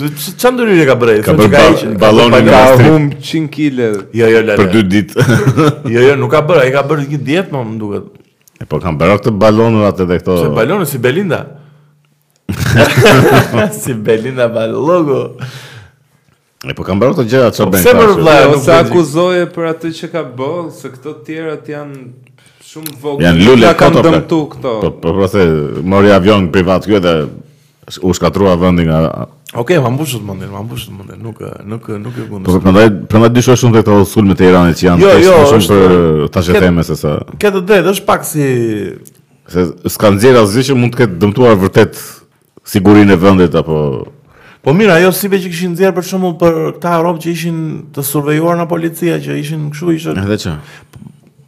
Çfarë dhe ka bërë? Ka bërë ballon ballonin e ka humb 100 kg. Jo, jo, lale. Për dy ditë. jo, jo, nuk ka bërë, ai ka bërë një dietë, më duket. E po ka bërë këtë balonin atë dhe këto. Se balonin si Belinda. si Belinda Balluku. E po ka bërë këto gjëra çfarë po, bën. Se për vëlla, jo, s'e akuzoj për atë që ka bërë, se këto të tjerat janë shumë vogël. Janë lule këto. Kanë dëmtu këto. Po po pra se mori avion privat këtu edhe U shkatrua vendi nga Okej, ma mbushët mendjen, ma mbushët mendjen, nuk nuk nuk e kundërshtoj. Po prandaj prandaj dyshoj shumë tek ato sulmet e Iranit që janë jo, jo, shumë për tash e them se sa. Ke të drejtë, është pak si se s'ka nxjerr asgjë që mund të ketë dëmtuar vërtet sigurinë e vendit apo Po mirë, ajo si be që kishin nxjerr për shembull për këta robë që ishin të survejuar nga policia që ishin kështu ishin. Edhe çka.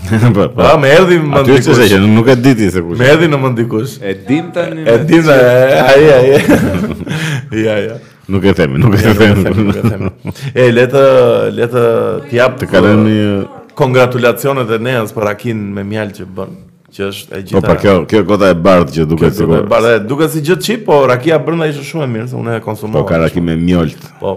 Po, po. Ah, më erdhi në mend dikush. Aty që nuk e di ti se kush. Më erdhi në mend dikush. E dim tani. E dim tani. Ai ai. Ja ja. Nuk e themi, nuk e themi. E le të le të të jap të kalojmë një kongratulacione dhe Eneas për rakinë me mjaltë që bën, që është e gjitha. Po pra kjo, kjo gota e bardhë që duket sikur. Kjo e bardhë, duket si gjë çip, po rakia brenda ishte shumë e mirë, se unë e konsumova. Po ka raki me mjaltë. Po,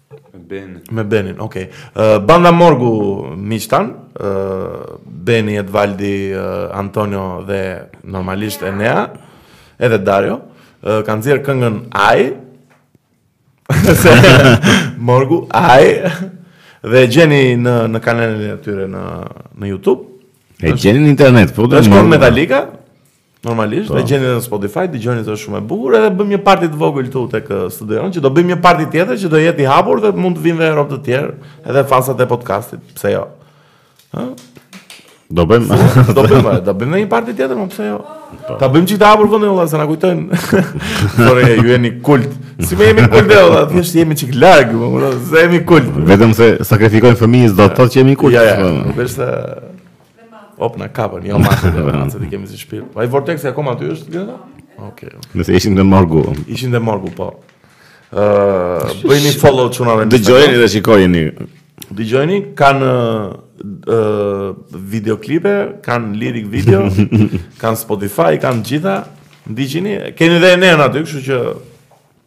Me Benin. Me Benin, okej. Okay. Uh, banda Morgu miqtan, uh, Beni, Edvaldi, uh, Antonio dhe normalisht Enea, edhe Dario, uh, kanë nxjerrë këngën Ai, Morgu, Ai, dhe e gjeni në, në kanalin e tyre në, në Youtube. E gjeni në internet, po dhe Morgu. Në shkon Metallica, Normalisht, po. e gjeni në Spotify, dëgjoni se është shumë e bukur, edhe bëjmë një parti të vogël këtu tek uh, studio, që do bëjmë një parti tjetër që do jetë i hapur dhe mund të vinë dhe rob të tjerë, edhe fansat e podcastit, pse jo. Ë? Do bëjmë do bëjmë, do bëjmë një parti tjetër, më pse jo. Po. Ta bëjmë çik të hapur vendin vëlla, se na kujtojnë. Ore ju jeni kult. Si më jemi kult re vëlla, thjesht jemi çik larg, më kupton, s'jemi kult. Vetëm se sakrifikojmë fëmijë s'do të thotë që jemi kult. Ja, ja, është Op na kapën, jo masë dhe masë dhe kemi si shpirë. Po ai vortex e akoma aty është gjëna? Oke. Nëse ishim te Morgu. Ishim te Morgu, po. Bëjni follow çunave. Dëgjojni dhe shikojni. Dëgjojni, kanë videoklipe, kanë lirik video, kanë Spotify, kanë të gjitha. Ndiqini, keni dhe Enean aty, kështu që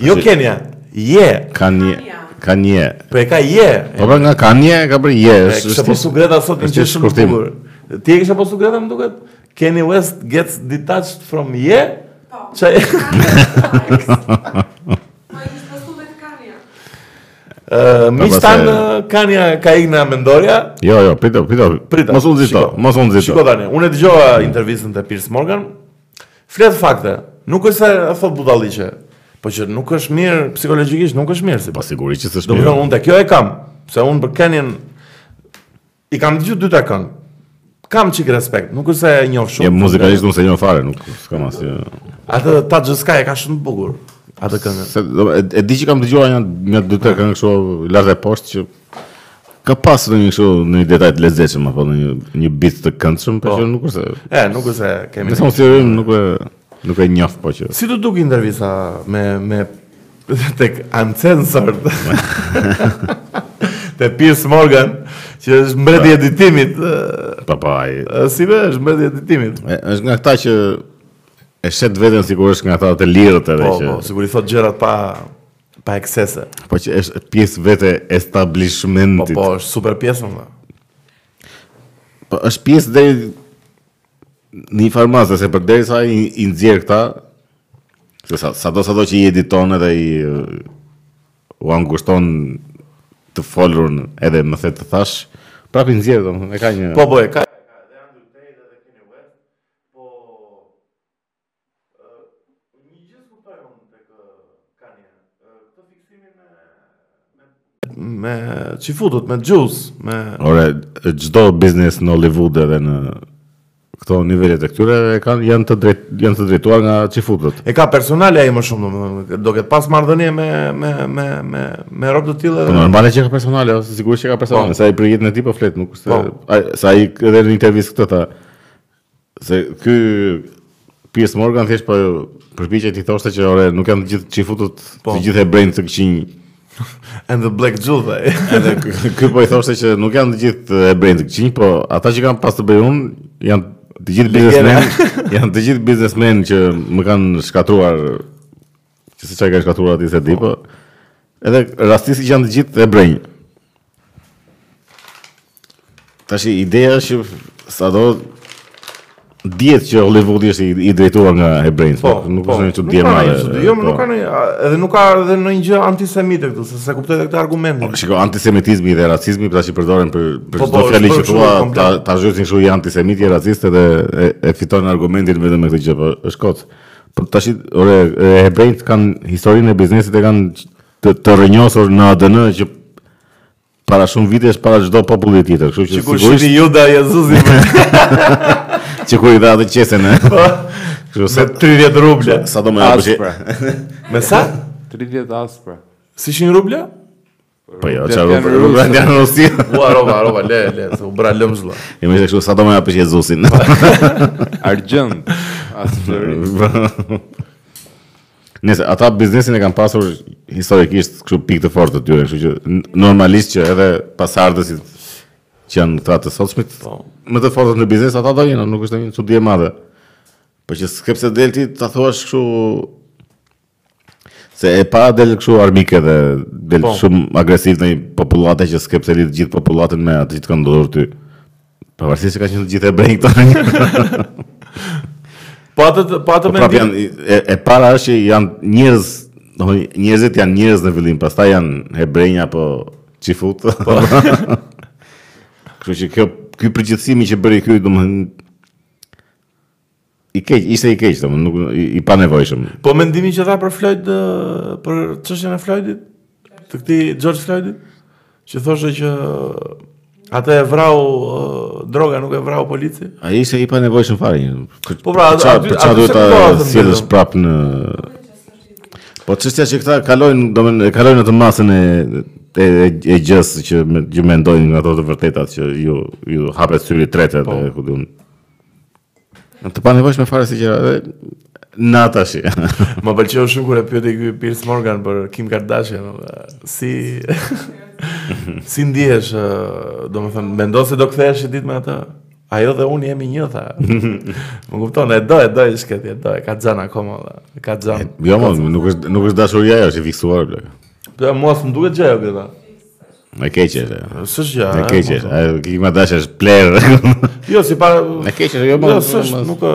Jo Kenya, je. Kanye. Kanye. Po e ka je. Po pra nga Kanye e ka bërë je. Është Pashaj Greta sot në çështë të bukur. Ti e kishe Pashaj Greta më duket? Kanye West gets detached from je? Po. Çaj. Uh, mistan se... Kanye ka ik në mendorja Jo, jo, prit o, prit o Mos u nxito, mos u nxito Shiko tani, unë e dëgjova intervistën te Piers Morgan Flet fakte. Nuk është se thot budalliqe, po që nuk është mirë psikologjikisht, nuk është mirë si. Po sigurisht që s'është mirë. Domethënë unë te kjo e kam, se unë për Kenin i kam dëgjuar dy tre këngë. Kam çik respekt, nuk është se e njoh shumë. Jo muzikalisht unë s'e njoh fare, nuk s'kam asgjë. Atë ta gjithska e ka shumë të bukur. Atë këngë. Se do e, e di që kam dëgjuar një nga dy tre këngë kështu lart e poshtë që Ka pas edhe një kështu në një detaj të lezetshëm apo në një një bit të këndshëm, por po. që nuk është se. E, nuk është se kemi. Në fund theorim nuk e nuk e njoh po që. Si t'u duk intervista me me tek Uncensored. Te Piers Morgan, që është mbreti i editimit. Po po ai. Si be, është mbreti i editimit. Është nga këta që e shet veten sikur është nga ata të lirët edhe po, që. Po, sikur i thot gjërat pa Pa eksese. Po që është pjesë vetë e establishmentit. Po, po, është super pjesë, më. Po, është pjesë deri në një farë mase, se përderisa i, i nxjerr këta, se sa, sado sado që i editon edhe i u angushton të folurën edhe me the të thash, prapë i nxjerr, domethënë e ka një... Po, po, e ka Një gjë s'e kuptoj unë tek Kanye. Këtë fiksimin me me çifutët, me xhuz, me Ore, çdo biznes në Hollywood edhe në këto nivelet e këtyre e kanë janë të drejt janë të drejtuar nga çifutët. E ka personale ai më shumë domethënë, do ketë pas marrëdhënie me me me me me rob të tillë. Po normale që ka personale, ose sigurisht që ka personale, po. se ai për jetën e tij po flet, nuk është se po. se ai edhe në intervistë këtë tha. Se ky Piers Morgan thjesht po përpiqej t'i thoshte që ore nuk janë të gjithë çifutët, po. të gjithë hebrenjtë të këqinj. And the black Jew dhe. Edhe ky po i thoshte që nuk janë të gjithë hebrenjtë të këqinj, po ata që kam pas të bëj unë janë të gjithë biznesmen, janë të gjithë biznesmen që më kanë shkatërruar Që se ça i ka shkatërruar atij s'e di, po... Edhe rastisi që janë të gjithë hebrenj. Tashi, ideja është që sado... Dihet që Hollywoodi është i, i drejtuar nga hebrenjtë, po, nuk po, është një gjë që dihet ma dhe... Nuk jo, nuk ka një... Edhe nuk ka edhe ndonjë gjë antisemite këtu, se s'e kuptoj dhe këtë argumentin. Po, shiko, antisemitizmi dhe racizmi, pra që përdoren për, për po, çdo fjalë që thua, ta, ta fusin kështu je antisemit, je racist dhe e, e fiton argumentin vetëm me këtë gjë, po është kot. Po tash ore hebrenjtë kanë historinë e biznesit e kanë të, të rrënjosur në ADN që para shumë vitesh para çdo populli tjetër, kështu që sigurisht. Sigurisht Juda Jezusin. që kur i dha atë qesen, e? Po. Kështu se 30 rubla. Sa do më apo që? Me sa? 30 aspra. S'ishin rubla? Po jo, çfarë u bra pra, në Rusi? U arova, arova, le, le, se u bë lëmsh, vlla. E më thënë kështu, sa do më japësh Jezusin. Argjend, asë Nëse ata biznesin e kanë pasur historikisht kështu pikë të fortë të tyre, kështu që normalisht që edhe pasardhësit që janë këta të sotshmit, po. më të fortët në biznes ata do jenë, nuk është një çudi e madhe. Po që s'ke pse del ti ta thuash kështu Se e para del kështu armik edhe del po. shumë agresiv ndaj një popullate që s'ke pse lidh gjithë popullatën me atë që të ka ndodhur ty. Pavarësisht se kanë qenë të gjithë hebrenj këta. Po atë po atë po mendim. Po pra, e, e para është që janë njerëz, domethënë njerëzit janë njerëz në fillim, pastaj janë hebrenj apo çifut. Po. Kështu që kjo ky përgjithësimi që bëri ky, domethënë i keq, ishte i keq, domethënë nuk i, i panevojshëm. Po mendimin që tha për Floyd për çështjen e Floydit, të këtij George Floydit, që thoshte që atë e vrau uh, droga, nuk e vrau polici. A ishte i panevojshëm fare një. Po pra, atë atë atë duhet ta sjellësh prap në Po çështja që këta kalojnë, domethënë e kalojnë atë masën e e e, e gjësë që me, ju mendojnë nga ato të vërtetat që ju ju hapet syri i tretë po. dhe ku diun Në të panevojshme fare si gjëra dhe nata shi. Më pëlqeu shumë kur e pyeti ky Piers Morgan për Kim Kardashian, si si ndihesh, domethënë mendon se do kthehesh një ditë me atë? Ajo dhe unë jemi një tha. Më kupton, e do, e do, e shkreti, e do, e ka zan akoma, e ka zan. Jo, më, nuk është nuk është dashuria ajo, është i fiksuar vlla. Po mua s'më duket gjë ajo Më e keqe është. S'është gjë. Më e keqe është. Ajo Kim Kardashian është plehrë. Jo, si pa. Më e keqe është, jo më. Jo, s'është, nuk.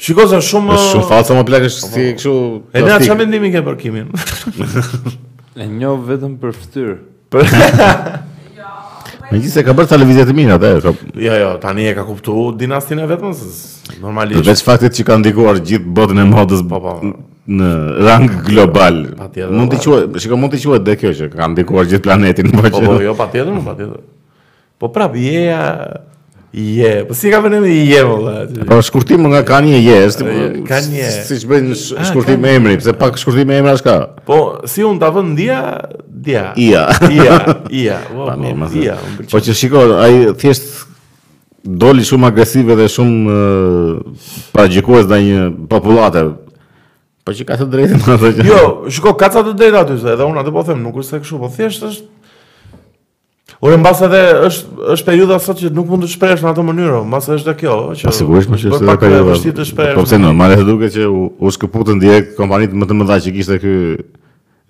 Shiko se shumë është shumë falso më plak është si kështu. E na çfarë mendimi ke për Kimin? E njoh vetëm për fytyrë. Për Megjithëse ka bërë televizion të mirë atë, ka... Jo, jo, tani e ka kriju dinastinë e vet, normalisht. Përveç faktit që ka ndikuar gjithë botën e modës, po, po. në rang global. Mund të quhet, shiko mund të quhet dhe kjo që ka ndikuar gjithë planetin, po, po jo patjetër, po patjetër. Po prap Ye-ja, Ye, po si e ka vënë emrin Ye vlla. Po shkurtim nga Kanye, është Kanye. Si e bën ah, shkurtim me emri, pse pak shkurtim emri është Ka. Po si unë ta vën dia, dia. Ia. Ia, ia. Po, po, po që shiko, ai thjesht doli shumë agresiv dhe shumë uh, paragjykues ndaj një popullate. Po që ka të drejtë në atë që... Jo, shiko, ka të drejtë aty, se edhe unë atë po them, nuk është se kështu, po thjesht është... Ure, mbase edhe është, është periudha sot që nuk mund të shprehesh në atë mënyrë, mbase është dhe kjo, që... Po sigurisht më që është edhe periudha. Për pak të shprehesh. Po pse normale të duket që u, u shkëputën direkt kompanitë më të mëdha që kishte ky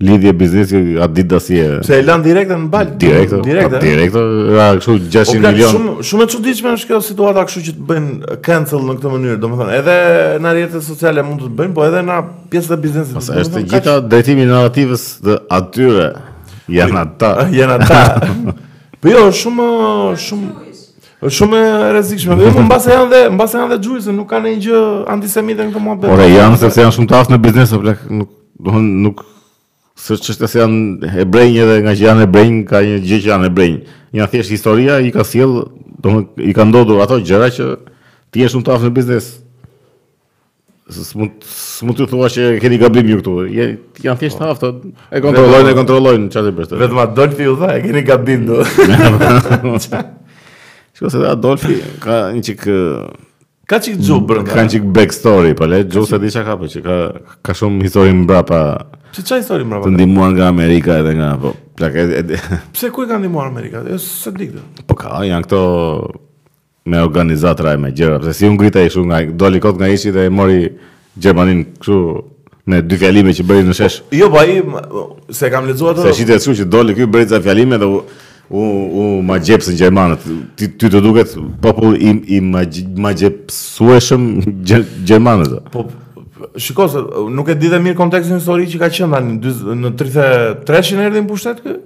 lidhje biznesi Adidas je. Se e lanë direkt në baltë. Direkt. Direkt. Direkt. Ja, kështu 600 po, milion. Shumë shumë e çuditshme është kjo situata kështu që të bëjnë cancel në këtë mënyrë. Domethënë, edhe në rrjetet sociale mund të të bëjnë, po edhe në pjesën e biznesit. Pastaj është të gjitha drejtimi i narrativës të atyre. Janë po, ata. Janë ata. Po jo, shumë shumë Është shumë e rrezikshme. Dhe më mbase janë dhe mbase janë dhe xhuish, nuk ka asgjë antisemite në këtë muhabet. Por janë sepse janë shumë të aftë në biznes, apo nuk Domethënë nuk është çështja se janë hebrenj edhe nga që janë hebrenj ka një gjë që janë hebrenj. Jo thjesht historia i ka sjellë, domethënë i ka ndodhur ato gjëra që të jenë shumë të aftë në biznes. S'mund s'mund t'u thuash që e keni gabim ju këtu. Jo janë thjesht të aftë. E kontrollojnë, e kontrollojnë çfarë bëhet. Vetëm Adolfi u tha, e keni gabim do. Shiko se Adolfi ka një çik Ka çik xhu mm, brenda. Ka çik back story, po lëre xhu s'e di ça ka, po që ka ka shumë histori mbrapa. Ça, ça histori mbrapa? Të ndihmuar nga Amerika edhe nga po. Plak, Pse ku e ka ndihmuar Amerika? Jo s'e di këtë. Po ka, janë këto me organizata e me gjëra, pse si u ngrit ai kështu nga doli kot nga hiçi dhe mori Gjermaninë kështu me dy fjalime që bëri në po, shesh. Jo, po ai s'e kam lexuar atë. Se shitet kështu që doli ky bëri ca fjalime dhe u u u magjepsën gjermanët. Ti ty të duket popull i i ma, magjepsueshëm gjermanët. Po shiko se nuk e di dhe mirë kontekstin historik që ka qenë tani në 33-shin erdhi në pushtet ky.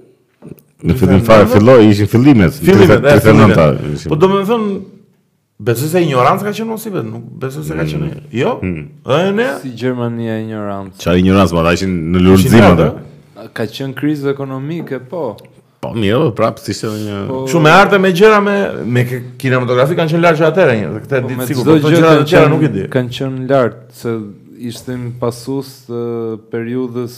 Në fillim fare filloi ishin fillimet, fillimet, fillimet. Po do të them Besoj se injorancë ka qenë ose nuk besoj se ka qenë. Mm. Jo? Mm. Ëh ne? Në Gjermani injorancë. Çfarë injorancë, ata ishin në lulëzim ata. Ka qenë krizë ekonomike, po. Po mirë, po prap si ishte një po, shumë me arte me gjëra me me kinematografi kanë qenë lart atëherë, këtë po, e di të sigurt po këto gjëra të tjera nuk i di. Kanë qenë lart se ishin pasues të periudhës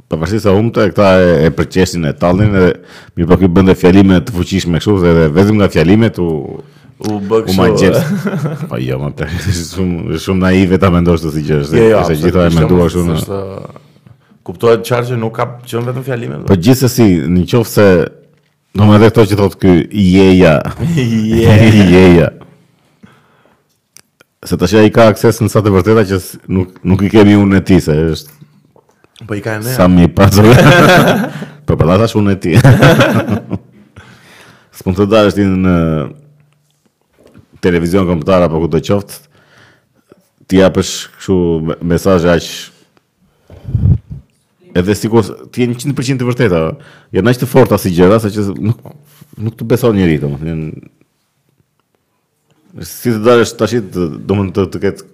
Pavarësisht sa humbte, këta e, e përqeshnin e tallnin edhe mirë po ky bënte fjalime të fuqishme kështu dhe, dhe vetëm nga fjalimet u u bë kështu. U magjeps. po jo, mor plak, është shumë shumë naive ta mendosh këtë si gjë, është jo, jo, është gjithë e menduar kështu. Është kuptohet çfarë që nuk ka qenë vetëm fjalime. Po gjithsesi, në qoftë se do, mo edhe këto që thotë ky jeja. Jeja. Se tash ai ka akses në ca të vërteta që nuk nuk i kemi unë e ti se është Po i kam unë. Sa me i pas. Po pra tash unë e ti. Por të dalësh ti në televizion kombëtar apo ku do qoftë. Të japësh kështu mesazhe aq Edhe sikur të jenë 100% të vërteta, janë aq të forta si gjëra, saqë nuk nuk të beson njeri domethënë. Si të dalësh tash do mund të të ketë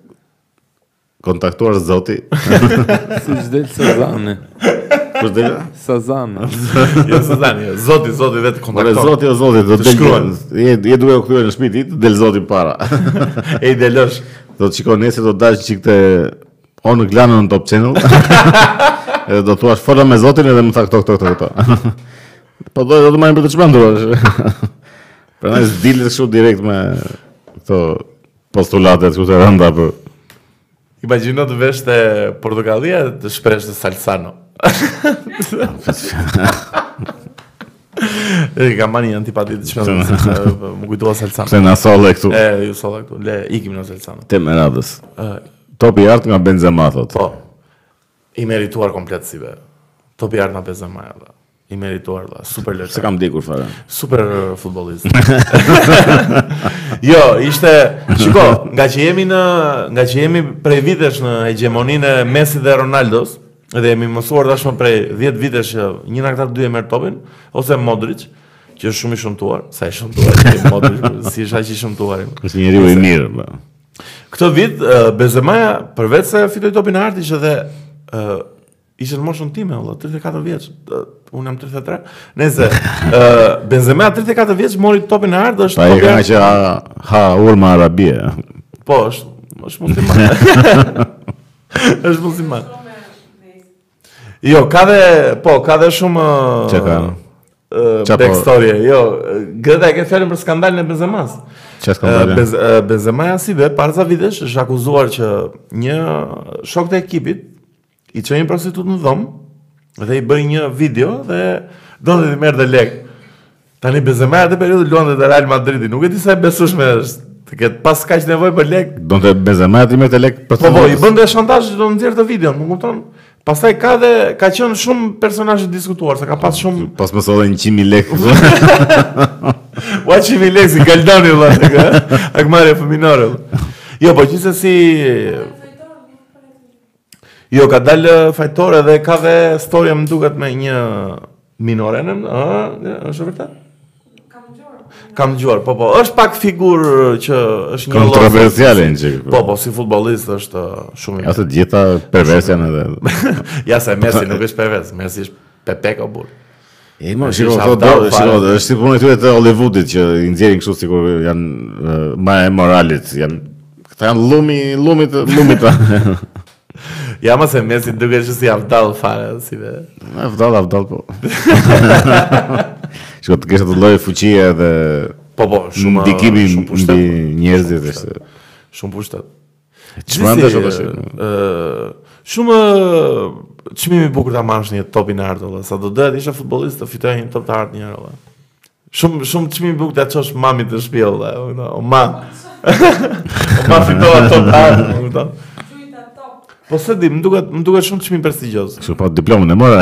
kontaktuar zoti. si çdo sezon. Po çdo sezon. Jo sezon, jo. zoti, zoti vetë kontakton. Po zoti, o zoti, do të shkruan. Je je duke u kthyer në shtëpi di, të del zoti para. e i delosh. Do të shikoj nëse do të dalësh çik te on në glanën në Top Channel. Edhe do thua fola me zotin edhe më tha këto këto këto këto. Po do të të marrim për të çmendur. Prandaj s'dilet shumë direkt me këto postulatet këto të rënda për... Po. Imagino të vesh të Portugalia të shpresh të Salsano. E ka mani antipati të shkënë Më kujtua Salsano Se në sole këtu E, ju sole këtu Le, ikim në Salsano Tema e radhës Topi i artë nga Benzema, thot Po I merituar komplet si be Topi i artë nga Benzema, ja I merituar valla, super lojtar. S'e kam ndjekur fare. Super uh, futbollist. jo, ishte, shiko, nga që jemi në, nga që jemi prej vitesh në hegemoninë e Messi dhe Ronaldos, dhe jemi mësuar tashmë prej 10 vitesh që një nga këta dy e merr topin ose Modric, që është shumë i shëmtuar, sa i shëmtuar, Modric, si është aq i shëmtuar. Është një njeri i mirë, po. Këtë vit uh, Benzema përveç se fitoi topin e artë që dhe uh, Ishte në moshën time, vëlla, 34 vjeç. Unë jam 33. Nëse ë Benzema 34 vjeç mori topin e artë, është topi. Ai që ha ha urma Arabie. Po, është është musliman. është musliman. Jo, ka dhe, po, ka dhe shumë... Çka? Po? Backstory, jo. Ti e ke fjalën për skandalin e Benzemas. Çfarë skandali? Bez, Benzema janë si dhe, para ca vitesh, është akuzuar që një shok të ekipit, I çoi një prostitutë në dhomë dhe i bëri një video dhe do t'i merrte lek. Tani Benzema atë periudhë luante te Real Madridi, nuk e di sa e besueshme është. Të ketë pas kaq nevojë për lek. Do të Benzema t'i merrte lek për Po po, i bënte shantazh do nxirrte videon, më kupton? Pastaj ka dhe ka qenë shumë personazh i diskutuar, se ka pas shumë pas më sollën 100.000 lekë. Ua 100.000 lekë si Galdoni vëlla, ëh. Hakmarrje fëminore. Jo, po gjithsesi Jo, ka dalë fajtor dhe ka dhe storja më duket me një minorene, ë, është vërtet? Kam dëgjuar, po po, është pak figurë që është një kontroversiale një çik. Po po, si futbollist është uh, shumë i. Ata gjithë pervers janë edhe. jo se Messi nuk është pervers, Messi është bebe, o burrë. E më shiko, do të thotë, shiko, është si puna e tyre të Hollywoodit që i nxjerrin kështu sikur janë më e moralit, janë këta janë llumi, llumi të llumit. Ja më se mesi duke qesh si avdall fare, si dhe... Avdall, avdall, po. Shko të kesh atë lloj fuqie dhe... Po, po, shumë... Ndikimi shumë pushtet. Ndikimi mbi njerëzit dhe se... Shumë pushtet. Çfarë mendon ti si? Ë, shumë çmim i bukur ta marrësh një top të artë valla. Sa do të isha futbollist të fitoja një top të artë një valla. Shumë shumë çmim i bukur ta çosh mamit në shtëpi valla. O ma. O ma fitova top të artë, më kupton? Po se di, më duket më duket shumë çmim prestigjioz. Kështu pa po, diplomën e mora.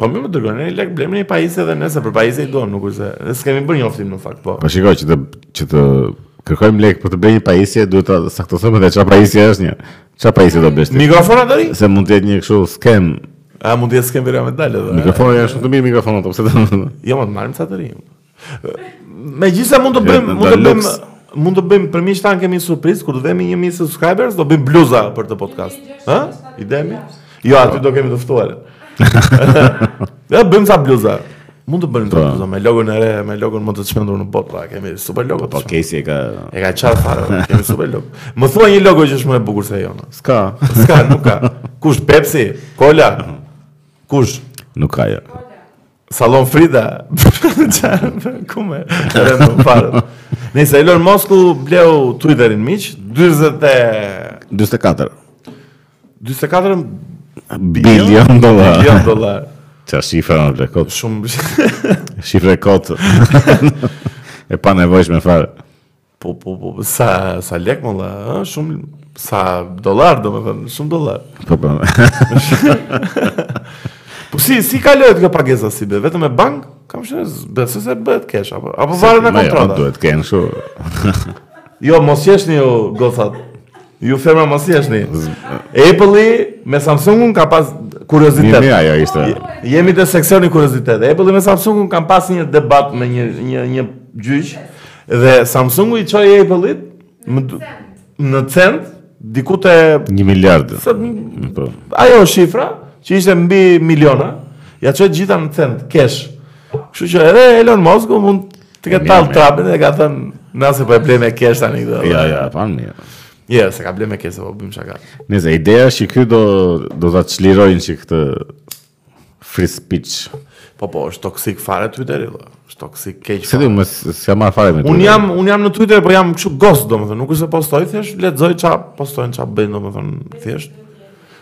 Po më më dërgojnë një lek blejmë një pajisje dhe nëse për pajisje i duam, nuk është se... Dhe s'kemi bërë njoftim në fakt, po. Po shiko, që të, që të kërkojmë lek për të blerë një pajisje, duhet të saktësojmë edhe çfarë pajisje është një. Çfarë pajisje do blesh ti? Mikrofona të rinj? Se mund të jetë një kështu skem. A mund të jetë skem vera me dalë edhe? Mikrofona janë shumë të mirë mikrofonat, pse do? Jo, mo marrim ca të rinj. Megjithëse mund të bëjmë mund të bëjmë mund të bëjmë për miqtë tanë kemi surprizë kur të vemi 1000 subscribers do bëjmë bluza për këtë podcast. Ë? Idemi? Jo, aty do kemi të ftuar. Ja bëjmë ca bluza. Mund të bëjmë po. bluza me logon e re, me logon më të çmendur në botë, pra kemi super logo. Po Kesi e ka e ka qarë fare, kemi super logo. Më thuaj një logo që është më e bukur se jona. S'ka. S'ka, nuk ka. Kush Pepsi? Cola? Kush? Nuk ka. Ja. Salon Frida. Ku më? Nejse Elon Musk bleu Twitterin miq, 40 44. 44 bilion dollar. Bilion dollar. Çfarë shifra në lek kot? Shumë shifra kot. E panevojshme fare. Po, po, po, po, sa, sa lek më la, ha? shumë, sa dollar, domethënë, shumë dollar. Po, po. po, si, si kalohet kjo pagesa si be, vetëm me bankë, kam, s'ma besoj se bëhet kesh, apo, apo varet nga kontrata. Se, me, duhet kenë shumë. jo, mos qeshni ju gocat, Ju femra mos qeshni Apple-i me Samsung-un ka pas kuriozitet Jemi ajo ishte Jemi te seksioni kuriozitet Apple-i me Samsung-un kanë pas një debat me një, një, një gjyq Dhe Samsung-u i çoi Apple-it Në cent cent Diku te Një miliard po. Ajo shifra Që ishte mbi miliona Ia çoi të gjitha në cent Kesh Kështu që edhe Elon Musk mund Të ketë tall trapin dhe ka thënë, nejse po e blej me kesh tani këtë. Ja, ja, pa më mirë. Ja, s'e ka ble me kesh, po bëjmë shaka. Nejse ideja është që ky do do ta çlirojë si këtë free speech. Po po, është toksik fare Twitteri, po. Është toksik keq. Se ti me ça merr fare me Twitter. Un jam un jam në Twitter, po jam kështu ghost, domethënë, nuk është se postoj thjesht, lexoj ça postojnë, ça bëjnë, domethënë, thjesht.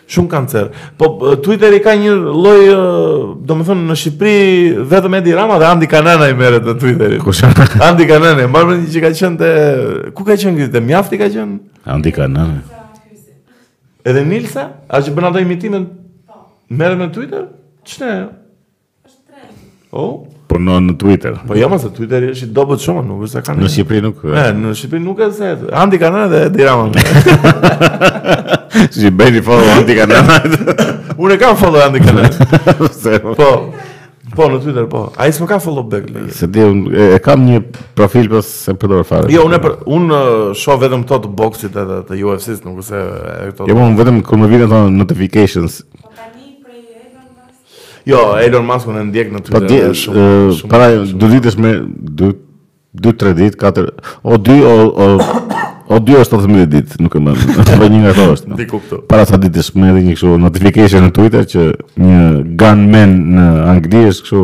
Shumë kancer. Po Twitteri ka një lloj, domethënë në Shqipëri vetëm Edi Rama dhe Andi Kanana merret me Twitterin. Kush? Andi Kanana, më vjen që ka qenë te ku ka qenë, te? Mjafti ka qenë? Andi Kanana. Edhe Nilsa, ajo që bën ato imitimet? Po. Merret me Twitter? Ç'të? O? Po në në Twitter. Po jam jo, se Twitter është i dobët shumë, nuk është se kanë. Në Shqipëri nuk. E, në Shqipëri nuk është se. Andi Kanana edhe Edi Rama. S'i bëni follow Andi Kananës. Unë e kam follow Andi Kananën. Po. Po në Twitter po. Ai s'më ka follow back. S'e di, e kam një profil po s'e përdor fare. Jo, unë për unë shoh vetëm këto të boksit edhe të UFC-s, nuk është se këto. Jo, unë vetëm kur më vijnë ato notifications. Jo, Elon Musk unë e ndjek në po, Twitter. Po shumë, shumë, para dy ditësh më dy dy tre ditë, katër, o dy o o o dy o shtatë mijë ditë, nuk e më. Po një nga ato është. Nuk e kuptoj. Para ca ditësh më erdhi një kështu notification në Twitter që një gunman në Angli është kështu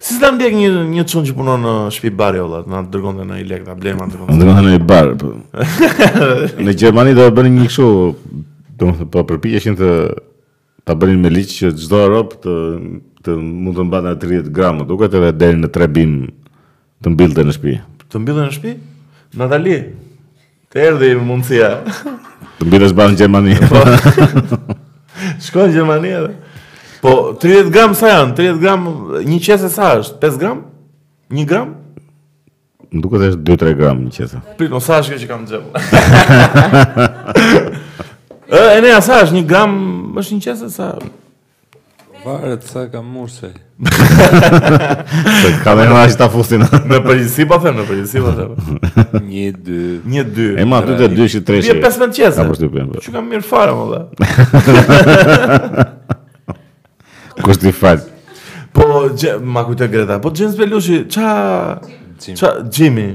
Si s'të ndjek një një çun që punon në shtëpi bari olla, na dërgonte në Ilek, na blema dërgonte. Na dërgonte në një bar. Po. në Gjermani do të bënin një kështu, domethënë po përpiqeshin të ta bënin me ligj që çdo rob të të mund të mbante 30 gram, më duket edhe deri në 3 bimë Të mbillte në shtëpi. Të mbillte në shtëpi? Natali. Të erdhi mundësia. Të mbjellësh bar në Gjermani. Po. Shko në Gjermani edhe. Po, 30 gram sa janë? 30 gram, një qese sa është? 5 gram? 1 gram? Më duket është 2-3 gram një qese. Prit, ma sa është kjo që kam te xhepi? e, e ne, a sa është? Një gram është një qese sa? Varet sa ta mbushësh. Ka dhe më shumë ta fusin. Në përgjithësi po them, në përgjithësi po them. Një, dy. Një, dy. E ma, ty të dy që tre që. Bie 15 qese. Ka përshtu përshtu përshtu. Që kam mirë farë, më dhe. Kush t'i fal. Po, ma kujtoi Greta. Po, James Belushi, ça... Ça, Jimmy.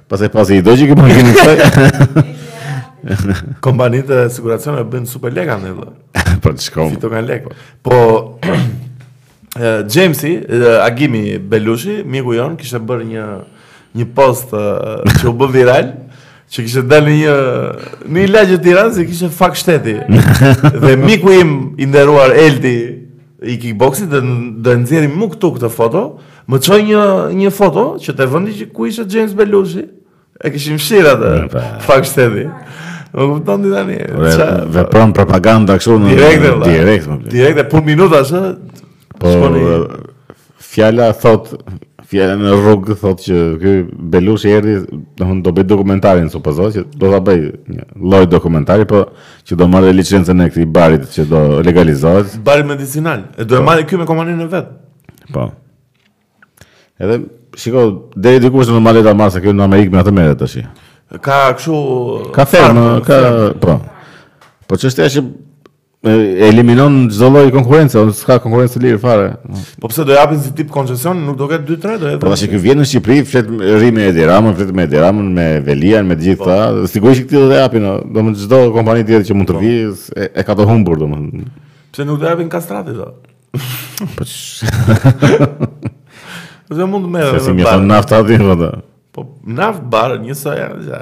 Pastaj pastaj i dogjën makinën në kësaj. Kompanitë e siguracioneve bëjnë super lekë edhe. Po të shkom. Fitokan lekë. Po, Jamesi, Agimi Belushi, miku jonë, kishte bërë një, një post që u bë viral, që kishte dalë në një, në një lagje të Tiranës, kishte fak shteti. dhe miku im, i nderuar Eldi, i kickboksit dhe do e nxjerrim mu këtu këtë foto, më çoi një një foto që te vendi që ku ishte James Belushi. E kishin fshirë atë. Po. Fak shteti. Më kupton ti tani. Vepron propaganda kështu në direkt, direkt, direkt, punë minutash. Po fjala thot fjala në rrugë thot që ky Belushi erdhi, do të do bëj dokumentarin supozo që do ta bëj një lloj dokumentari, po që do marrë licencën e këtij barit që do legalizohet. Bari medicinal, e do e po. marrë ky me kompanin e vet. Po. Edhe shiko, deri diku është normale ta marrë se ky në Amerikë me atë merret tashi. Ka kështu ka fermë, ka po. Po çështja është eliminon çdo lloj konkurrence, ose s'ka konkurrencë të lirë fare. Po pse do japin si tip koncesion, nuk do ketë 2-3 do. Po tash që vjen në Shqipëri, flet rri me Edi Ramën, flet me Edi Ramën, me Velian, me të gjithë këta, po. sigurisht këti do të japin, domethënë çdo kompani tjetër që mund të po. vijë, e ka të humbur domethënë. Pse nuk do japin kastrati do? Po. Do të mund të merr. Se si ka naftë atë bota. Po naft bar, njësoj janë.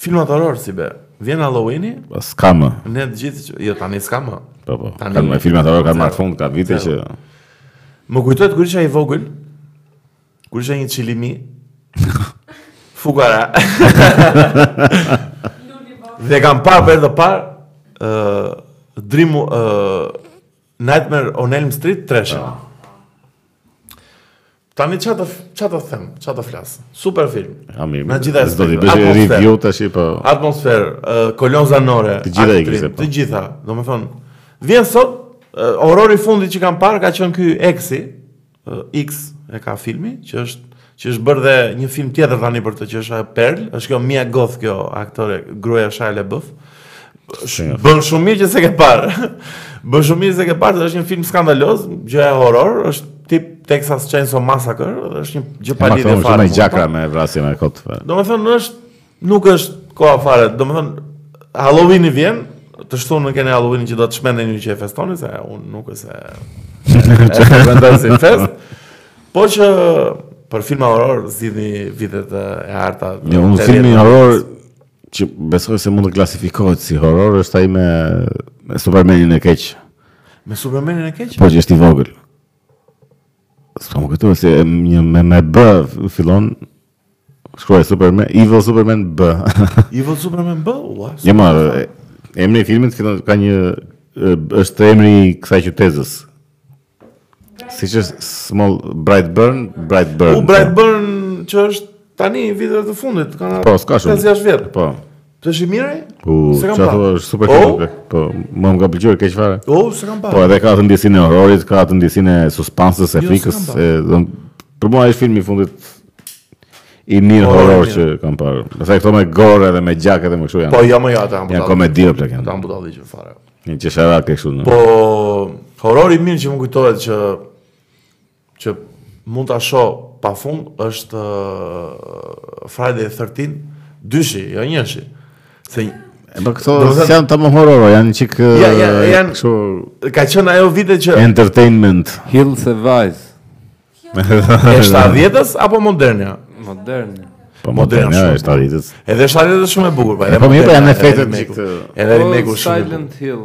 Filmat horror s'i sheh. Vjen Halloween-i? Po, s'ka më. Ne të gjithë që jo tani s'ka më. Po po. Tani me filmat horror kanë marrë fund ka vite që Më kujtohet kur isha i vogël. Kur isha një çilimi. Fugara. Dhe kam parë për herë të parë ë uh, Dream uh, Nightmare on Elm Street 3. Po. Tani ç'a të ç'a të them, ç'a të flas. Super film. Ja mirë. Na gjitha do të bëj review tash po. Atmosfer, uh, kolonë zanore, të gjitha i kishte. Po. Të gjitha, domethënë, vjen sot uh, horrori i fundit që kam parë ka qenë ky X-i, X e ka filmi, që është që është bërë dhe një film tjetër tani për të që është ajo Pearl, është kjo Mia Goth kjo aktore, gruaja e Shia LaBeouf. Shumë. Bën shumë mirë që s'e ke parë. Bën shumë mirë s'e ke parë, është një film skandaloz, gjëja horror, është tip Texas Chainsaw Massacre, është një gjë pa lidhje fare. Është një gjakra me vrasje me kot. Domethënë është Nuk është koha fare, domethënë, Halloween-i vjen, të shtunën e keni Halloween çdo të çmendur që e festoni, se unë nuk e se... e festoni si fest. Po qe për filma horror zgjidhni vitet e arta. Një jo, unë filmi horror që besoj se mund të klasifikohet si horror është ai me me Supermanin e keq. Me Supermanin e keq? Po që është i vogël. S'po më kujtohet se një me me B fillon Shkruaj Superman, Evil Superman B. Evil Superman B, ua. Jo, ma, emri i filmit fillon ka një është emri i kësaj qytezës. Siç është Small Brightburn, Brightburn. U po. Brightburn që është tani viteve të fundit, kanë po, 5-6 vjet. Po. Të, është i mirë? Po, se kam parë. është super oh? kërë, po, më ka pëlqyer keq fare. Po, oh, s'e kam parë. Po, edhe ka të ndjesinë e horrorit, ka të ndjesinë e suspansës, e jo, frikës. E, dhe, për mua është filmi i fundit i mirë oh, horror që kam parë. Domethënë këto me gore dhe me gjak edhe me kështu janë. Po, jo më janë ata budallat. Janë komedi o plak janë. Tan budallallëqe fare. Një që Sharra ke kështu në. Po, horror i mirë që më kujtohet që që mund ta shoh pa fund është uh, Friday 13, dyshi, jo njëshi. Se po këto janë të më horror, janë çikë ja, ja, uh, janë kështu ka qenë ajo vite që entertainment Hill the Vice. E shtatëdhjetës apo modernja? Modernja. Po modernja, e shtatëdhjetës. Edhe e shtatëdhjetës shumë e bukur, po. Po mirë, po janë efektet. Edhe remake-u shumë. Silent Hill.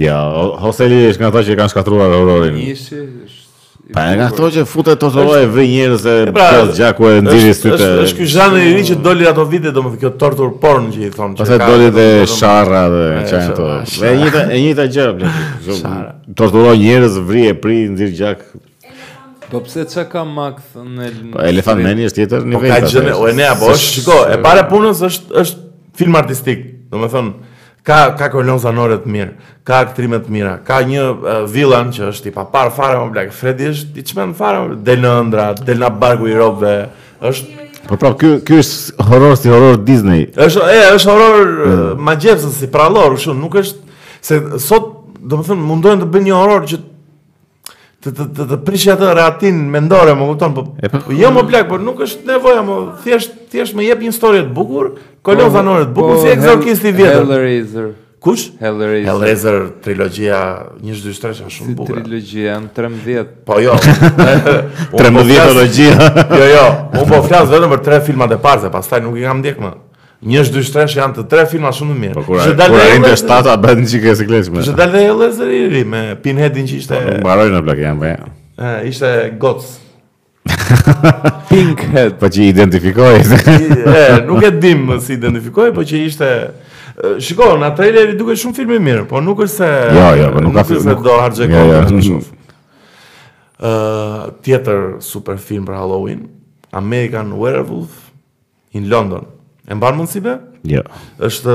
Ja, Hosteli është nga ata që i kanë shkatërruar horrorin. Njëshi, është... Pa e nga këto që fute torturo e vri njerëz e pre, plas gjaku e nxirri sytë... Është, është, është kjo zhanër i ri që doli ato vite, domethënë kjo torture porn që i thonë... Pastaj doli dhe Sharra dhe që janë të... E njëta, e njëta gjë, torturo njerëz, vri e pri, nxirri gjak, Po pse ça ka makth në Po Elephant Meni është tjetër nivel. Po ka gjë, ore po është, shiko, e para punës është është film artistik. Domethënë ka ka kolonë zanore të mirë, ka aktrime të mira, ka një uh, villain që është i paparë fare mo plak. Fredi është i çmend fare, del në ëndrra, del nga barku i robëve. Është Po pra, ky ky është horror si horror Disney. Është e, është horror yeah. Po. magjepsës si përrallor, kështu nuk është se sot domethënë mundohen të bëjnë një horror që të të të, të prish atë rehatinë mendore, më kupton, po. po. po jo mo plak, por nuk është nevoja, mo thjesht thjesht më jep një histori të bukur, kolonë po, zanore të bukur po, si Ekzorcisti i vjetër. Hellraiser. Kush? Hellraiser. Hellraiser trilogjia 1 2 3 është shumë bukur. Si trilogjia janë 13. Po jo. 13 trilogjia. jo, jo. Unë po flas vetëm për tre filmat e parë, pastaj nuk i kam ndjek më. Njësh dysh tresh janë të tre filma shumë të mirë. Po kur ai kur ai nga e shtata bëhet një çikë si lesh më. Kishte dalë Hellraiseri i ri me Pinheadin që ishte. Po, mo plako jam vetë. Po Ë ishte gocë. Pinkhead. Po që identifikohej. Ë nuk e di më si identifikohej, po që ishte Shiko, në trailer dukej shumë film i mirë, po nuk është se... Jo, jo, po nuk ka film... Nuk është se do harxhoje jo, jo, kohë jo, Uh, tjetër super film për Halloween, American Werewolf, In London. E mban mend se be? Jo. Është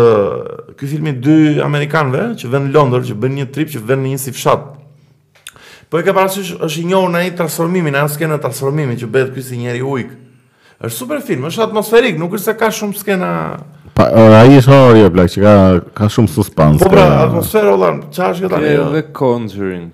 ky filmi i dy amerikanëve që venë në Londër, që bëjnë një trip që venë në një si fshat. Po e ka parasysh është i njohur në ai transformimin, ajo skena transformimi që bëhet ky si njeri ujk. Është super film, është atmosferik, nuk është se ka shumë skena Po, ore, ai është horror o plak, që ka ka shumë suspense. Po pra, atmosfera o vlla, çfarë është këta? Edhe Conjuring.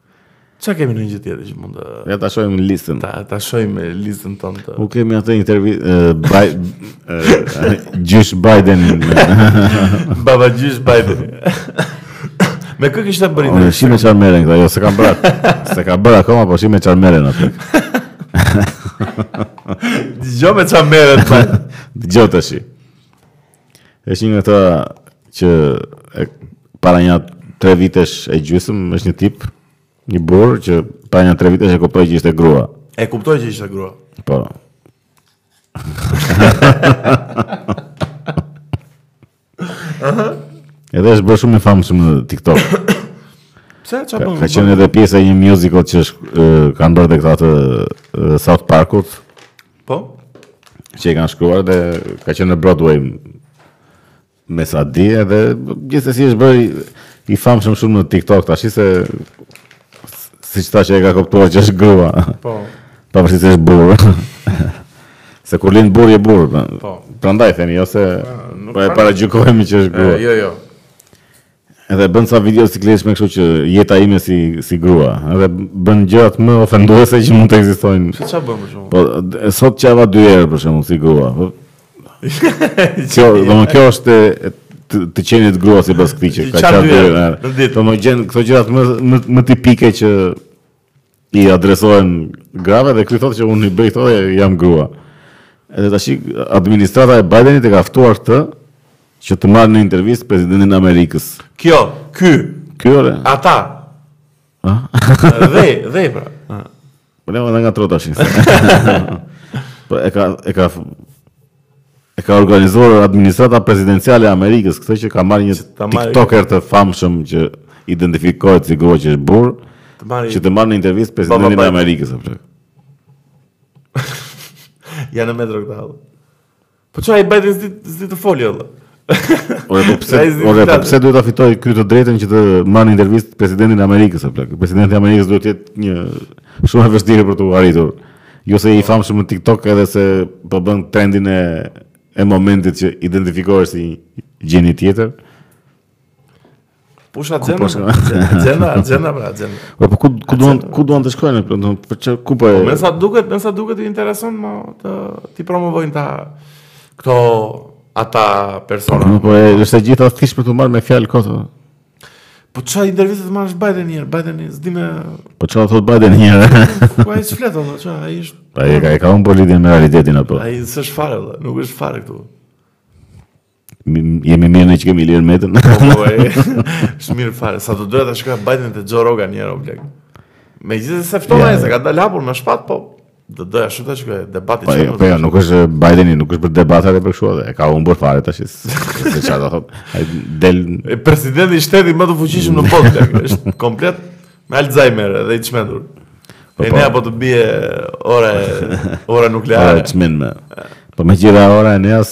Ça kemi ndonjë gjë tjetër që mund të... Ja ta shohim listën. Ta, ta shohim listën tonë të... U kemi atë intervi... Gjysh Biden. Baba Gjysh Biden. Me kë kishte bërë? Po shih me çfarë merren këta, jo, s'e kanë bërë. S'e kanë bërë akoma, po shih me çfarë merren ata. Jo me çfarë merren. Dëgjo tashi. Është një nga këta që e, para nja tre vitesh e gjysëm është një tip, një burrë që para nja tre vitesh e kuptoi që ishte grua. E kuptoi që ishte grua. Po. Edhe është bërë shumë i famshëm në TikTok. Pse çfarë bën? Ka qenë edhe pjesë e një musical që është ë, kanë bërë dhe këta të ë, South Parkut. Po? Që i kanë shkruar dhe ka qenë në Broadway me sa di edhe gjithsesi është bërë i famshëm shumë në TikTok tashi se siç tha që e ka kuptuar që është grua. Po. Pavarësisht se është burrë. Se kur lind burrë, je burrë. Po. Prandaj themi, jo se... Ah, nuk po e paragjykojmë që është grua. Jo, jo. Edhe bën ca video sikletshme kështu që jeta ime si si grua, edhe bën gjërat më ofenduese që mund të ekzistojnë. Si çfarë bën për shembull? Po sot qava dy herë për shembull si grua. Po. kjo, domethënë kjo është e, të, të qenit grua sipas këtij që ka qarë dy herë. Domethënë gjen këto gjërat më, më, më tipike që i adresohen grave dhe ky thotë që unë i bëj këto dhe jam grua. Edhe tashi administrata e Bidenit e ka ftuar këtë që të marrë në intervistë presidentin e Amerikës. Kjo, ky, ky ore. Ata. Ëh. dhe, dhe pra. Po ne vemi nga trutë tashi. Po e ka e ka E ka organizuar administrata presidenciale e Amerikës, këtë që ka marrë një TikToker të famshëm që identifikohet si grua që është burrë, që të marrë në intervistë presidentin e Amerikës apo. Janë në metro këta. Po ça, Biden s'di të flasë edhe. Ore po pse, ore po pse duhet ta fitojë ky të drejtën që të marrë në intervistë presidentin e Amerikës o plak. Presidenti i Amerikës duhet të jetë një shumë e vështirë për t'u arritur. Jo se i famshëm në TikTok edhe se po bën trendin e e momentit që identifikohesh si gjini tjetër. Pusha xhenda, xhenda, xhenda, pra, xhenda. Po, po ku ku duan ku duan të shkojnë këtu, do për ça ku po. Po, sa duket, me sa duket i intereson më të t'i promovojnë ta këto ata persona. Po, po është e gjitha thjesht për t'u marrë me fjalë kot. Po ça interviste t'i marrësh Bidenit një herë, Bideni s'di me Po ça thotë Biden një herë? Po ai s'flet atë, ç'a ai është. Po ai ka ka humb lidhjen me realitetin apo. Ai s'është fare, nuk është fare këtu. Jemi mirë ne që kemi Ilir Metën. Po, po, po, e, është mirë fare. Sa të doja të shkojë Bideni te Joe Rogan një herë, o blek. Megjithëse s'e fton ai yeah. e se ka dalë hapur me shpat, po, dhe dhe ashtu të shkoj debati po, që jo, po jo, nuk është Bideni, nuk është për debatat e për kështu edhe, e ka humbur fare tashti, se çfarë do thotë, e del... E presidenti i shtetit më të fuqishëm në botë, është komplet me Alzheimer edhe i çmendur. Po, e po. ne apo të bie ora, ora nukleare. Ora çmend më. Po me gjitha ora e neas,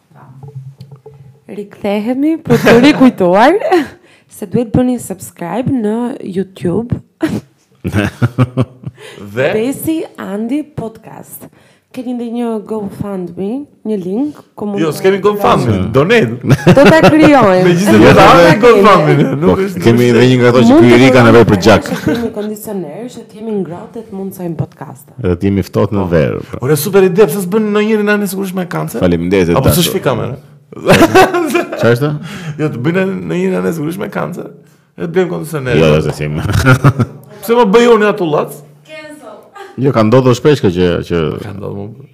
Rikthehemi për t'ju rikujtuar se duhet të bëni subscribe në YouTube. te Besi Andi Podcast. Keni edhe një GoFundMe, një link, ku mund Jo, s'kemi GoFundMe, donate. Do ta krijojmë. Megjithatë ta GoFundMe, po, nuk është. Kemi edhe një nga ato që kërkojnë vetë për gjak. Kemi kondicioner që të jemi ngrohtë të mund të bëjmë podcast. Edhe të jemi ftohtë në po. verë. Po. Ore super ide, pse s'bën njëri nga ne sikur është me kancer? Faleminderit. Apo s'është fi kamerë? Çfarë është? Jo, të bëjë njëri nga ne sikur është me kancer. E të blejmë kondicioner. Jo, jo, zësim. Pse më bëni atë tullac? Cancel. Jo, ka ndodhur shpesh që... që... Ka ndodhur më...